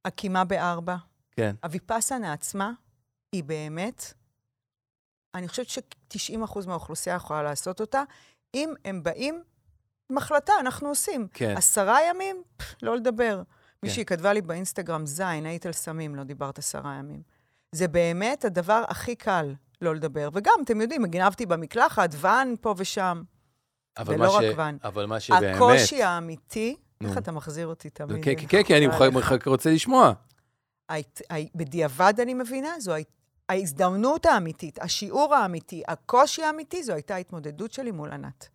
הקימה בארבע. כן. הוויפאסנה עצמה היא באמת, אני חושבת ש-90% מהאוכלוסייה יכולה לעשות אותה, אם הם באים עם החלטה, אנחנו עושים. כן. עשרה ימים, פff, לא לדבר. כן. מישהי כתבה לי באינסטגרם, זין, היית על סמים, לא דיברת עשרה ימים. זה באמת הדבר הכי קל לא לדבר. וגם, אתם יודעים, הגנבתי במקלחת, ואן פה ושם. אבל ולא מה רק ש- ואן. אבל מה שבאמת... הקושי האמיתי, נו. איך אתה מחזיר אותי תמיד? כן, כן, כן, אני רוצה לשמוע. בדיעבד אני מבינה, זו הי- ההזדמנות האמיתית, השיעור האמיתי, הקושי האמיתי, זו הייתה ההתמודדות שלי מול ענת.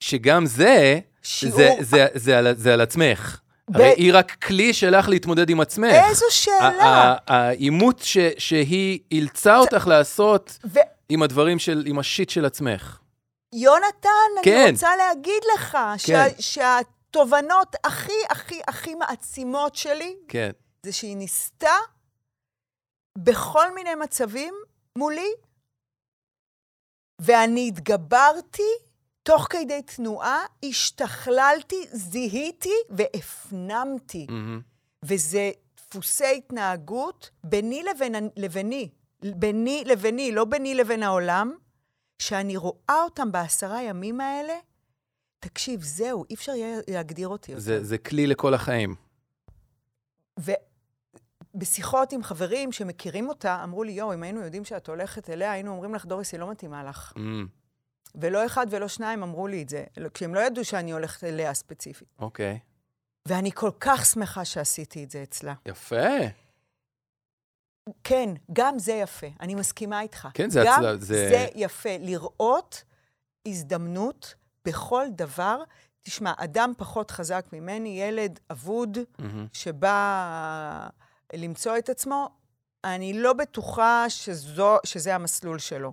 שגם זה, שיעור... זה, זה, זה, על, זה על עצמך. ב- הרי היא רק כלי שלך להתמודד עם עצמך. איזו שאלה! העימות שהיא אילצה אותך לעשות ו- עם הדברים של, עם השיט של עצמך. יונתן, כן. אני רוצה להגיד לך שה, שהתובנות הכי הכי הכי מעצימות שלי, כן. זה שהיא ניסתה בכל מיני מצבים מולי, ואני התגברתי, תוך כדי תנועה, השתכללתי, זיהיתי והפנמתי. מהמם. וזה דפוסי התנהגות ביני לבין, לביני, ביני לביני, לא ביני לבין העולם, שאני רואה אותם בעשרה ימים האלה, תקשיב, זהו, אי אפשר יהיה להגדיר אותי יותר. זה, זה כלי לכל החיים. ובשיחות עם חברים שמכירים אותה, אמרו לי, יואו, אם היינו יודעים שאת הולכת אליה, היינו אומרים לך, דוריס, היא לא מתאימה לך. אמ, ולא אחד ולא שניים אמרו לי את זה, כשהם לא ידעו שאני הולכת אליה ספציפית. אוקיי. ואני כל כך שמחה שעשיתי את זה אצלה. יפה. כן, גם זה יפה, אני מסכימה איתך. כן, זה גם זה- זה יפה, לראות הזדמנות בכל דבר. תשמע, אדם פחות חזק ממני, ילד אבוד, מהמם. שבא למצוא את עצמו, אני לא בטוחה שזו, שזה המסלול שלו.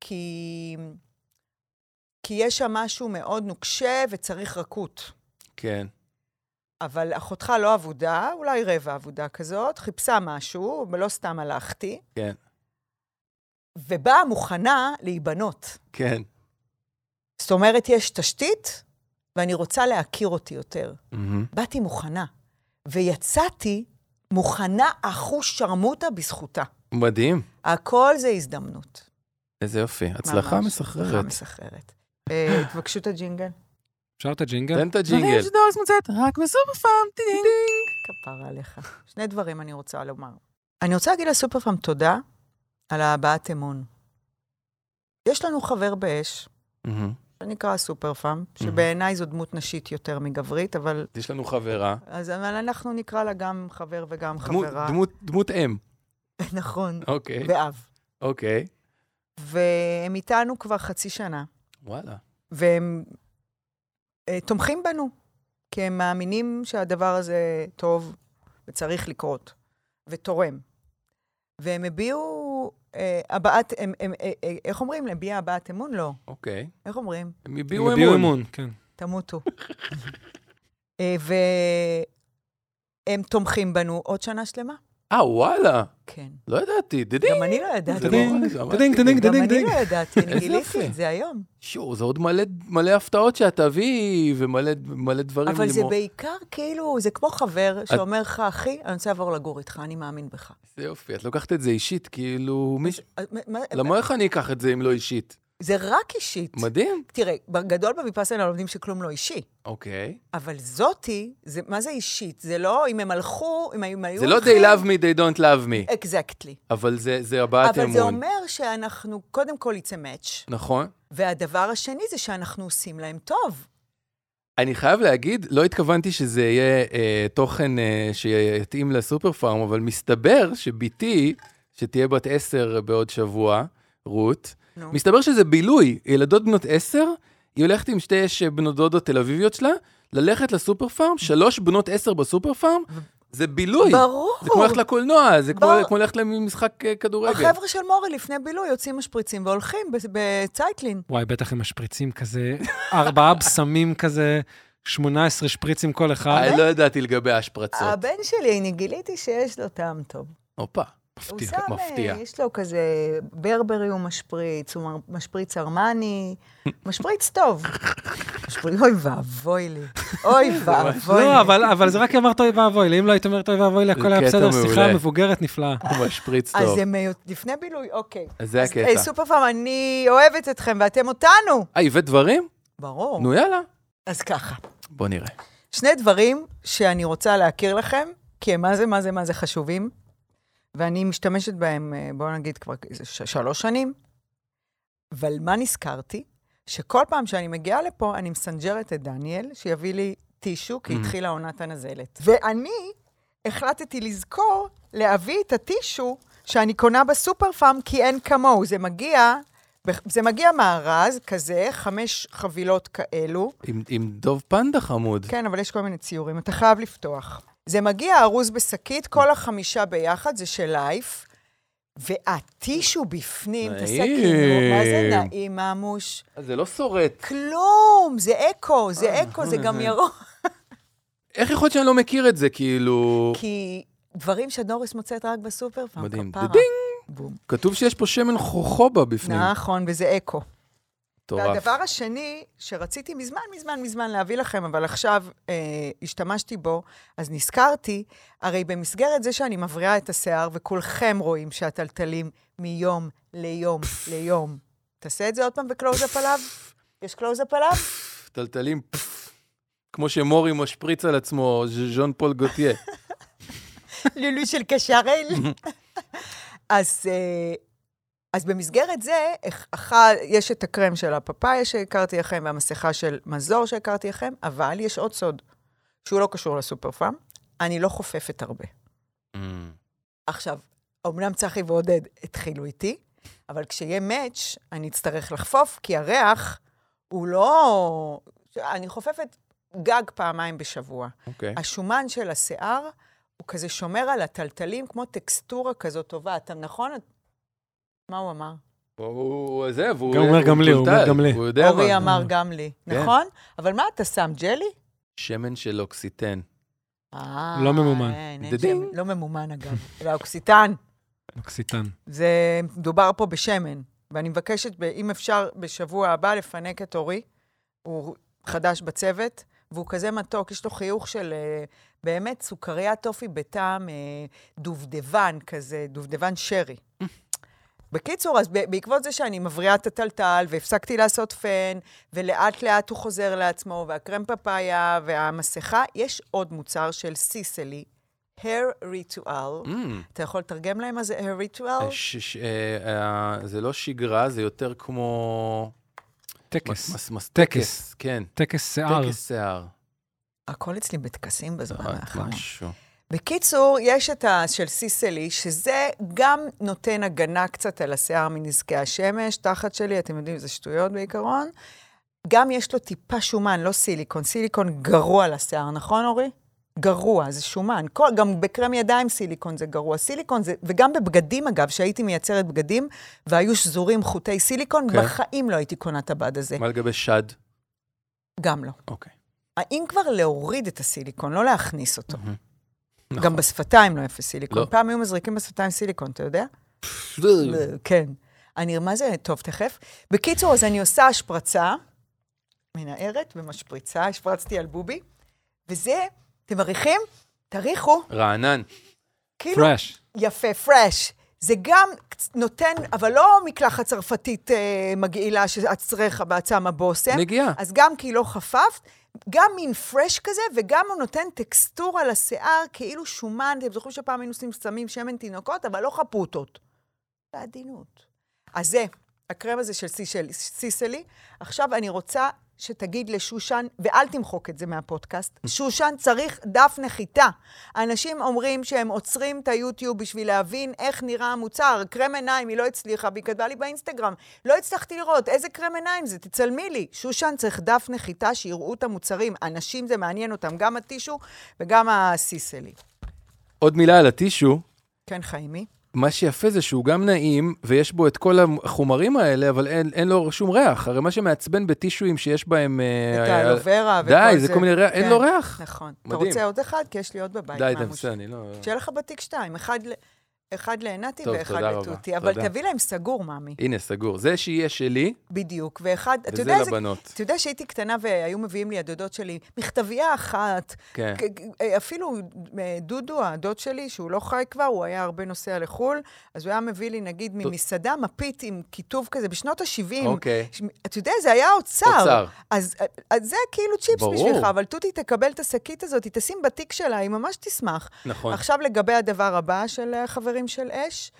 כי, כי יש שם משהו מאוד נוקשה וצריך רכות. כן. אבל אחותך לא אבודה, אולי רבע אבודה כזאת, חיפשה משהו, ולא סתם הלכתי, כן. ובאה מוכנה להיבנות. כן. זאת אומרת, יש תשתית, ואני רוצה להכיר אותי יותר. מהמם. באתי מוכנה, ויצאתי מוכנה אחוש שרמוטה בזכותה. מדהים. הכל זה הזדמנות. איזה יופי. הצלחה ממש. מסחררת. הצלחה מסחררת. אה, תבקשו את הג'ינגל. אפשר את הג'ינגל? תן את הג'ינגל. דוריס מוצאת רק בסופר פארם, טינג. כפרה עליך. שני דברים אני רוצה לומר. אני רוצה להגיד לסופר פארם תודה על ההבעת אמון. יש לנו חבר באש. שנקרא סופר פארם, שבעיניי זו דמות נשית יותר מגברית, אבל, יש לנו חברה. אז, אבל אנחנו נקרא לה גם חבר וגם דמות- חברה. דמות- דמות אם. נכון, אוקיי. ואב. אוקיי. והם איתנו כבר חצי שנה, וואלה. והם אה, תומכים בנו, כי הם מאמינים שהדבר הזה טוב וצריך לקרות, ותורם. והם הביעו אה, הבעת, הם, הם, אה, אה, איך אומרים? להביע הבעת אמון? לא. אוקיי. איך אומרים? הם הם הביעו הביעו אמון. אמון, כן. תמותו. אה, והם תומכים בנו עוד שנה שלמה. אה, וואלה. כן. לא ידעתי. דדי. גם אני לא ידעתי. טדינג, ממש טדינג, כיף. טדינג, גם אני. לא ידעתי, אני גיליתי. את זה היום. שור, זה עוד מלא, מלא הפתעות שאת תביא, ומלא מלא דברים. אבל זה. בעיקר כאילו, זה כמו חבר שאומר לך, אחי, אני רוצה לעבור לגור איתך, אני מאמין בך. זה יופי, את לוקחת את זה אישית, כאילו... למה איך אני אקח את זה אם לא אישית? זה רק אישית. מדהים. תראה, בגדול בוויפאסנה לומדים שכלום לא אישי. אוקיי. אבל זאתי, זה, מה זה אישית? זה לא, אם הם הלכו, אם הם היו זה לא they love me, they don't love me, אקזקטלי. אבל זה, זה הבעת אבל אמון. זה אומר שאנחנו, קודם כל יצא מאץ', נכון. והדבר השני זה שאנחנו עושים להם טוב. אני חייב להגיד, לא התכוונתי שזה יהיה אה, תוכן אה, שיתאים לסופר פארם, אבל מסתבר שבתי, שתהיה בת עשר בעוד שבוע, רות, נו. מסתבר שזה בילוי. ילדות בנות עשר, היא הולכת עם שתי בנות דודות תל אביביות שלה, ללכת לסופר פארם, שלוש בנות עשר בסופר פארם, זה בילוי. ברור. זה כמו ללכת לקולנוע, זה כמו. כמו ללכת למשחק אה, כדורגל. החבר'ה של מורי לפני בילוי יוצאים משפריצים והולכים ב- בצייטלין. וואי, בטח הם משפריצים כזה, ארבעה בשמים כזה, 18 שפריצים כל אחד. אני לא ידעתי לגבי ההשפרצות. הבן שלי, אני גיליתי שיש לו טעם טוב. הופה, הוא מפתיע, שם, מפתיע. אה, יש לו כזה ברברי הוא משפריץ, הוא משפריץ ארמני, משפריץ טוב. משפריץ, אוי ואבוי לי, אוי ואבוי לי. לא, אבל, אבל זה רק אמרת אוי ואבוי לי, אם לא היית אומרת אוי ואבוי לי, הכל היה בסדר. שיחה מבוגרת נפלאה. הוא משפריץ אז טוב. זה מי- לפני בילוי, אוקיי. אז זה אז, הקטע. אה, סופר פארם, אני אוהבת אתכם ואתם אותנו. אה, הבאת דברים? ברור. נו יאללה. אז ככה, בוא נראה. שני דברים שאני רוצה להכיר לכם, כי הם מה זה, מה זה, מה זה חשובים, ואני משתמשת בהם, אה, בואו נגיד, כבר שלוש שנים. אבל מה נזכרתי? שכל פעם שאני מגיעה לפה, אני מסנג'רת את דניאל, שיביא לי טישו, כי Mhm. התחילה עונת הנזלת. ואני החלטתי לזכור להביא את הטישו שאני קונה בסופר פארם, כי אין כמוהו. זה מגיע, זה מגיע מארז כזה, חמש חבילות כאלו. עם, עם דוב פנדה חמוד. כן, אבל יש כל מיני ציורים, אתה חייב לפתוח. זה מגיע ארוז בשקית, כל החמישה ביחד, זה של לייף, והטישו בפנים, נעים. תסכינו, מה זה נעים, ממוש? זה לא שורט. כלום, זה אקו, זה אה, אקו, זה נכון, גם זה- ירוק. איך יכול להיות שאני לא מכיר את זה, כאילו... כי דברים שדוריס מוצאת רק בסופר פארם. מדהים. כפרה. דדינג! בום. כתוב שיש פה שמן חוכובה בפנים. נכון, וזה אקו. מטורף. והדבר השני שרציתי מזמן, מזמן, מזמן להביא לכם, אבל עכשיו אה, השתמשתי בו, אז נזכרתי, הרי במסגרת זה שאני מבריאה את השיער, וכולכם רואים שהתלתלים מיום ליום ליום. תעשה את זה עוד פעם בקלוז-אפ עליו? יש קלוז-אפ עליו? תלתלים, כמו שמורי משפריץ על עצמו, ז'אן פול גוטייה. לולו של קשרל. אז, אה, אז במסגרת זה, אח- אחד, יש את הקרם של הפאפאיה שהכרתי לכם, והמסכה של מזור שהכרתי לכם, אבל יש עוד סוד, שהוא לא קשור לסופר פארם. אני לא חופפת הרבה. עכשיו, אמנם צחי ועודד התחילו איתי, אבל כשיהיה מאץ', אני אצטרך לחפוף, כי הריח הוא לא... אני חופפת גג פעמיים בשבוע. אוקיי. השומן של השיער, הוא כזה שומר על הטלטלים, כמו טקסטורה כזאת טובה. אתה נכון? מה הוא אמר? הוא זה, והוא... גם אומר גם לי, הוא אומר גם לי. הוא יודע אורי. אמר גם לי, כן. נכון? אבל מה אתה שם, ג'לי? שמן של אוקסיטן. אה, לא ממומן. לא ממומן, אגב. אלא אוקסיטן. אוקסיטן. זה, מדובר פה בשמן. ואני מבקשת, אם אפשר, בשבוע הבא לפנק את אורי. הוא חדש בצוות, והוא כזה מתוק, יש לו חיוך של אה, באמת סוכריית טופי בטעם אה, דובדבן כזה, דובדבן שרי. בקיצור, אז בעקבות זה שאני מבריאה את הטלטל, והפסקתי לעשות פן, ולאט לאט הוא חוזר לעצמו, והקרם פפאיה והמסכה, יש עוד מוצר של סיסלי, hair ritual. אמ, אתה יכול לתרגם להם מה זה hair ritual? אה, ש- ש- אה, אה, זה לא שגרה, זה יותר כמו... טקס. מס- מס- טקס. טקס, כן. טקס שיער. טקס שיער. הכל אצלי בטקסים בזמן אה, האחרון. משהו. בקיצור, יש את ה... של סיסלי, שזה גם נותן הגנה קצת על השיער מנזקי השמש, תחת שלי, אתם יודעים, זה שטויות בעיקרון. גם יש לו טיפה שומן, לא סיליקון. סיליקון גרוע לשיער, נכון, אורי? גרוע, זה שומן. כל, גם בקרם ידיים סיליקון זה גרוע. סיליקון זה, וגם בבגדים, אגב, שהייתי מייצרת בגדים, והיו שזורים חוטי סיליקון, כן. בחיים לא הייתי קונה את הבד הזה. מה לגבי שד? גם לא. אוקיי. האם כבר להוריד את הסיליקון, לא להכניס אותו. מהמם. גם נכון. בשפתיים לא יפה סיליקון. לא. פעם היו מזריקים בשפתיים סיליקון, אתה יודע? לא. כן. אני, מה זה? טוב, תכף. בקיצור, אז אני עושה השפרצה, מנערת ומשפריצה, השפרצתי על בובי, וזה, אתם מריחים? תריחו, רענן. כאילו, פרש. יפה, פרש. זה גם נותן, אבל לא מקלחת צרפתית אה, מגעילה שעצרך בעצם הבושם. נגיעה. אז גם כי לא חפפת, גם מין פרש כזה, וגם הוא נותן טקסטורה לשיער, כאילו שומן. אתם זוכרים שפעם היינו שמים שמן תינוקות, אבל לא חפוטות. בעדינות. אז זה, הקרם הזה של סיסלי. עכשיו אני רוצה שתגיד לשושן, ואל תמחוק את זה מהפודקאסט, שושן צריך דף נחיתה. אנשים אומרים שהם עוצרים את היוטיוב בשביל להבין איך נראה המוצר. קרם עיניים, היא לא הצליחה, והיא כתבה לי באינסטגרם. לא הצלחתי לראות, איזה קרם עיניים זה? תצלמי לי. שושן צריך דף נחיתה שיראו את המוצרים. אנשים זה מעניין אותם, גם הטישו וגם הסיסלי. עוד מילה על הטישו. כן, חיימי? מה שיפה זה שהוא גם נעים, ויש בו את כל החומרים האלה, אבל אין, אין לו שום ריח. הרי מה שמעצבן בטישואים שיש בהם... אה, את אה, האלוברה וכל די, זה. זה כל מיני ריח, אין כן, לו ריח. נכון. אתה מדהים. רוצה עוד אחד? כי יש לי עוד בבית. די, די, בסדר, אני לא... שיהיה לך בתיק שתיים, אחד. אחד לעינתי טוב, ואחד לתותי. אבל תודה. תביא להם סגור, מאמי. הנה, סגור. זה שיהיה שלי, בדיוק. ואחד, אתה יודע. לבנות. אתה יודע שהייתי קטנה והיו מביאים לי הדודות שלי מכתבייה אחת, כן. כ- אפילו אה, דודו, הדוד שלי, שהוא לא חי כבר, הוא היה הרבה נוסע לחו"ל, אז הוא היה מביא לי, נגיד, ממסעדה מפית עם כיתוב כזה בשנות ה-70. אוקיי. אתה יודע, זה היה אוצר. אוצר. אז, אז זה כאילו צ'יפס ברור. בשבילך, אבל תותי תקבל את השקית הזאת, היא תשים בתיק שלה, היא ממש תשמח. נכון. עכשיו לגבי הדבר הבא של החברים של אש.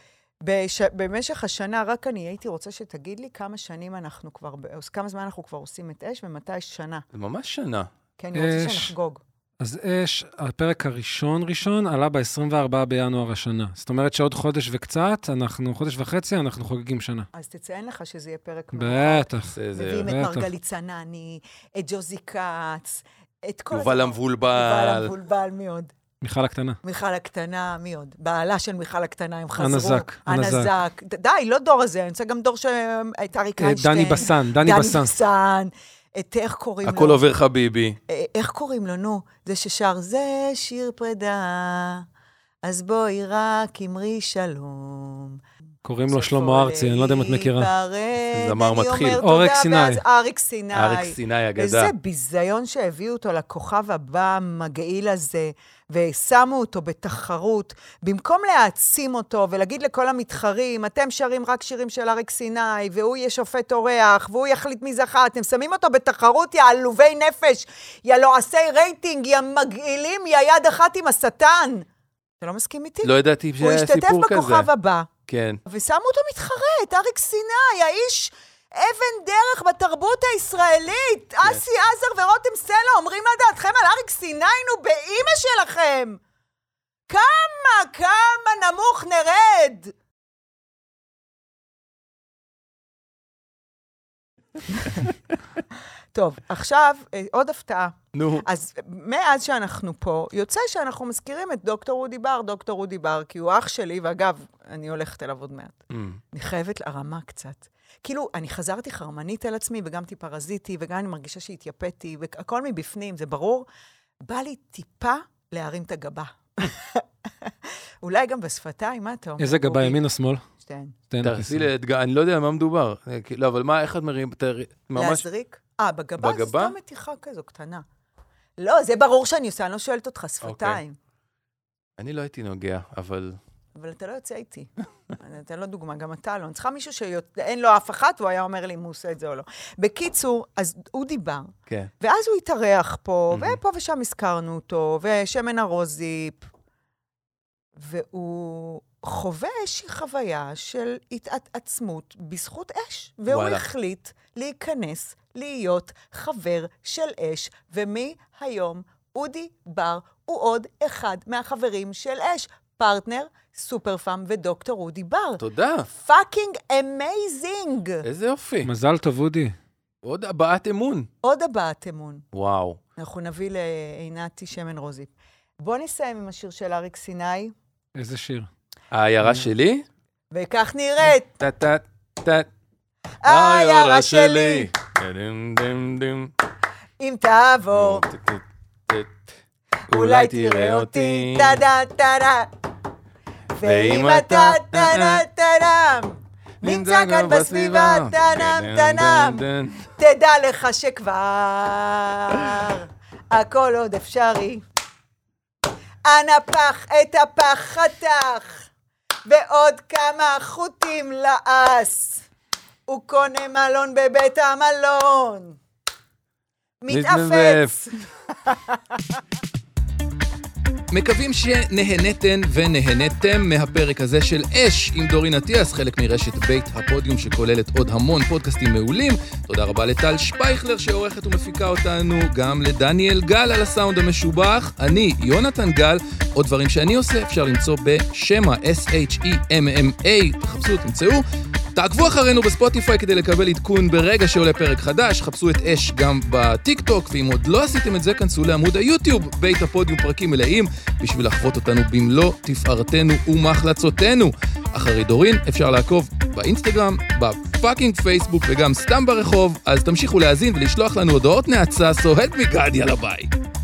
בש... במשך השנה, רק אני הייתי רוצה שתגיד לי כמה שנים אנחנו כבר, כמה זמן אנחנו כבר עושים את אש ומתי שנה. זה ממש שנה. כי אני רוצה אש. שנחגוג. אז אש, הפרק הראשון ראשון עלה ב-24 בינואר השנה. זאת אומרת שעוד חודש וקצת, אנחנו, חודש וחצי, אנחנו חוגגים שנה. אז תציין לך שזה יהיה פרק מאוד. בטח. מביאים את. מרגלית צנני, את ג'וזי כץ, את כל... יובל המבולבל. יובל המבולבל, מי עוד? מיכל הקטנה. מיכל הקטנה, מי עוד? בעלה של מיכל הקטנה, הם חזרו. הנזק, הנזק. די, לא דור הזה, אני רוצה גם דור שהייתה אריק אה, איינשטיין. דני בסן, דני בסן. דני בסן. את איך קוראים לו? הכל עובר חביבי. אה, איך קוראים לו, נו? זה ששר, זה שיר פרידה. אז בואי רק אמרי שלום. קוראים לו שלמה ארצי, אני לא יודע אם את מכירה. זמר מתחיל. אוריק סיני. אריק סיני. אריק סיני אגדה. איזה ביזיון שהביאו אותו לכוכב הבא המגעיל הזה, ושמו אותו בתחרות, במקום להעצים אותו ולהגיד לכל המתחרים, אתם שרים רק שירים של אריק סיני, והוא יהיה שופט אורח, והוא יחליט מי זכה, אתם שמים אותו בתחרות, יא עלובי נפש, יא לועסי רייטינג, יא מגעילים, יא יד אחת עם השטן. אתה לא מסכים איתי? לא ידעתי הוא שהיה השתתף סיפור כזה. בכוכב הבא. כן. ושמו אותו מתחרט, אריק סיני, האיש אבן דרך בתרבות הישראלית. אסי עזר ורותם סלע אומרים מה דעתכם על אריק סיני, נו, באימא שלכם. כמה, כמה נמוך נרד. טוב, עכשיו אה, עוד הפתעה. נו, אז מאז שאנחנו פה, יוצא שאנחנו מזכירים את דוקטור אודי בר, דוקטור אודי בר, כי הוא אח שלי, ואגב, אני הולכת אליו עוד מעט. אמ, אני חייבת הרמה קצת. כאילו, אני חזרתי חרמנית על עצמי, וגם טיפה רזיתי, וגם אני מרגישה שהתייפאתי, והכל מבפנים, זה ברור. בא לי טיפה להרים את הגבה. אולי גם בשפתיים, מה אתה אומר? איזה גבה? ימין או שמאל? שתיהן. תעשי לי אתגר, אני לא יודע על מה מדובר. אה, לא, אבל מה, איך את מרים, ממש... להזריק? אה, בגבה? בגבה? סתם מתיחה כזו קטנה. לא, זה ברור שאני עושה, אני לא שואלת אותך שפתיים. אני לא הייתי נוגע, אבל... אבל אתה לא יוצא איתי. אני אתן לו דוגמה, גם אתה לא. אני צריכה מישהו שאין לו אף אחת, והוא היה אומר לי אם הוא עושה את זה או לא. בקיצור, אז הוא דיבר, כן. ואז הוא התארח פה. ופה ושם הזכרנו אותו, ושמן הרוזיפ, והוא חווה איזושהי חוויה של התעצמות בזכות אש. והוא וואלה. החליט להיכנס, להיות חבר של אש, ומהיום אודי בר הוא עוד אחד מהחברים של אש. פרטנר, סופר פארם ודוקטור אודי בר. תודה, fucking amazing. איזה יופי. מזל טוב, אודי. עוד הבעת אמון. עוד הבעת אמון. וואו. אנחנו נביא לעינתי שמן rosehip. בוא נסיים עם השיר של אריק סיני, איזה שיר. העיירה שלי? וכך נראית. טה טה טה. העיירה שלי. אם תעבור, אולי תראה אותי, טה-דה. ואם אתה טה-דה טה-דם, נמצא כאן בסביבה, טה-נם טה-נם, תדע לך שכבר הכל עוד אפשרי. אנא פח את הפח חתך, ועוד כמה חוטים לאס. הוא קונה מלון בבית המלון. מתאפץ. מקווים שנהנתן ונהנתם מהפרק הזה של אש עם דורין אטיאס, חלק מרשת בית הפודיום שכוללת עוד המון פודקאסטים מעולים. תודה רבה לטל שפייכלר שעורכת ומפיקה אותנו, גם לדניאל גל על הסאונד המשובח. אני, יונתן גל, עוד דברים שאני עושה אפשר למצוא בשמה, S-H-E-M-M-A, תחפשו, תמצאו. תעקבו אחרינו בספוטיפיי כדי לקבל עדכון ברגע שעולה פרק חדש, חפשו את אש גם בטיק טוק, ואם עוד לא עשיתם את זה, כנסו לעמוד היוטיוב, בית הפודיום פרקים מלאים, בשביל לחוות אותנו במלוא תפארתנו ומחלצותינו. אחרי דורין אפשר לעקוב באינסטגרם, ב fucking פייסבוק וגם סתם ברחוב, אז תמשיכו להאזין ולשלוח לנו הודעות נאצה, סוהד מגד, יאללה ביי.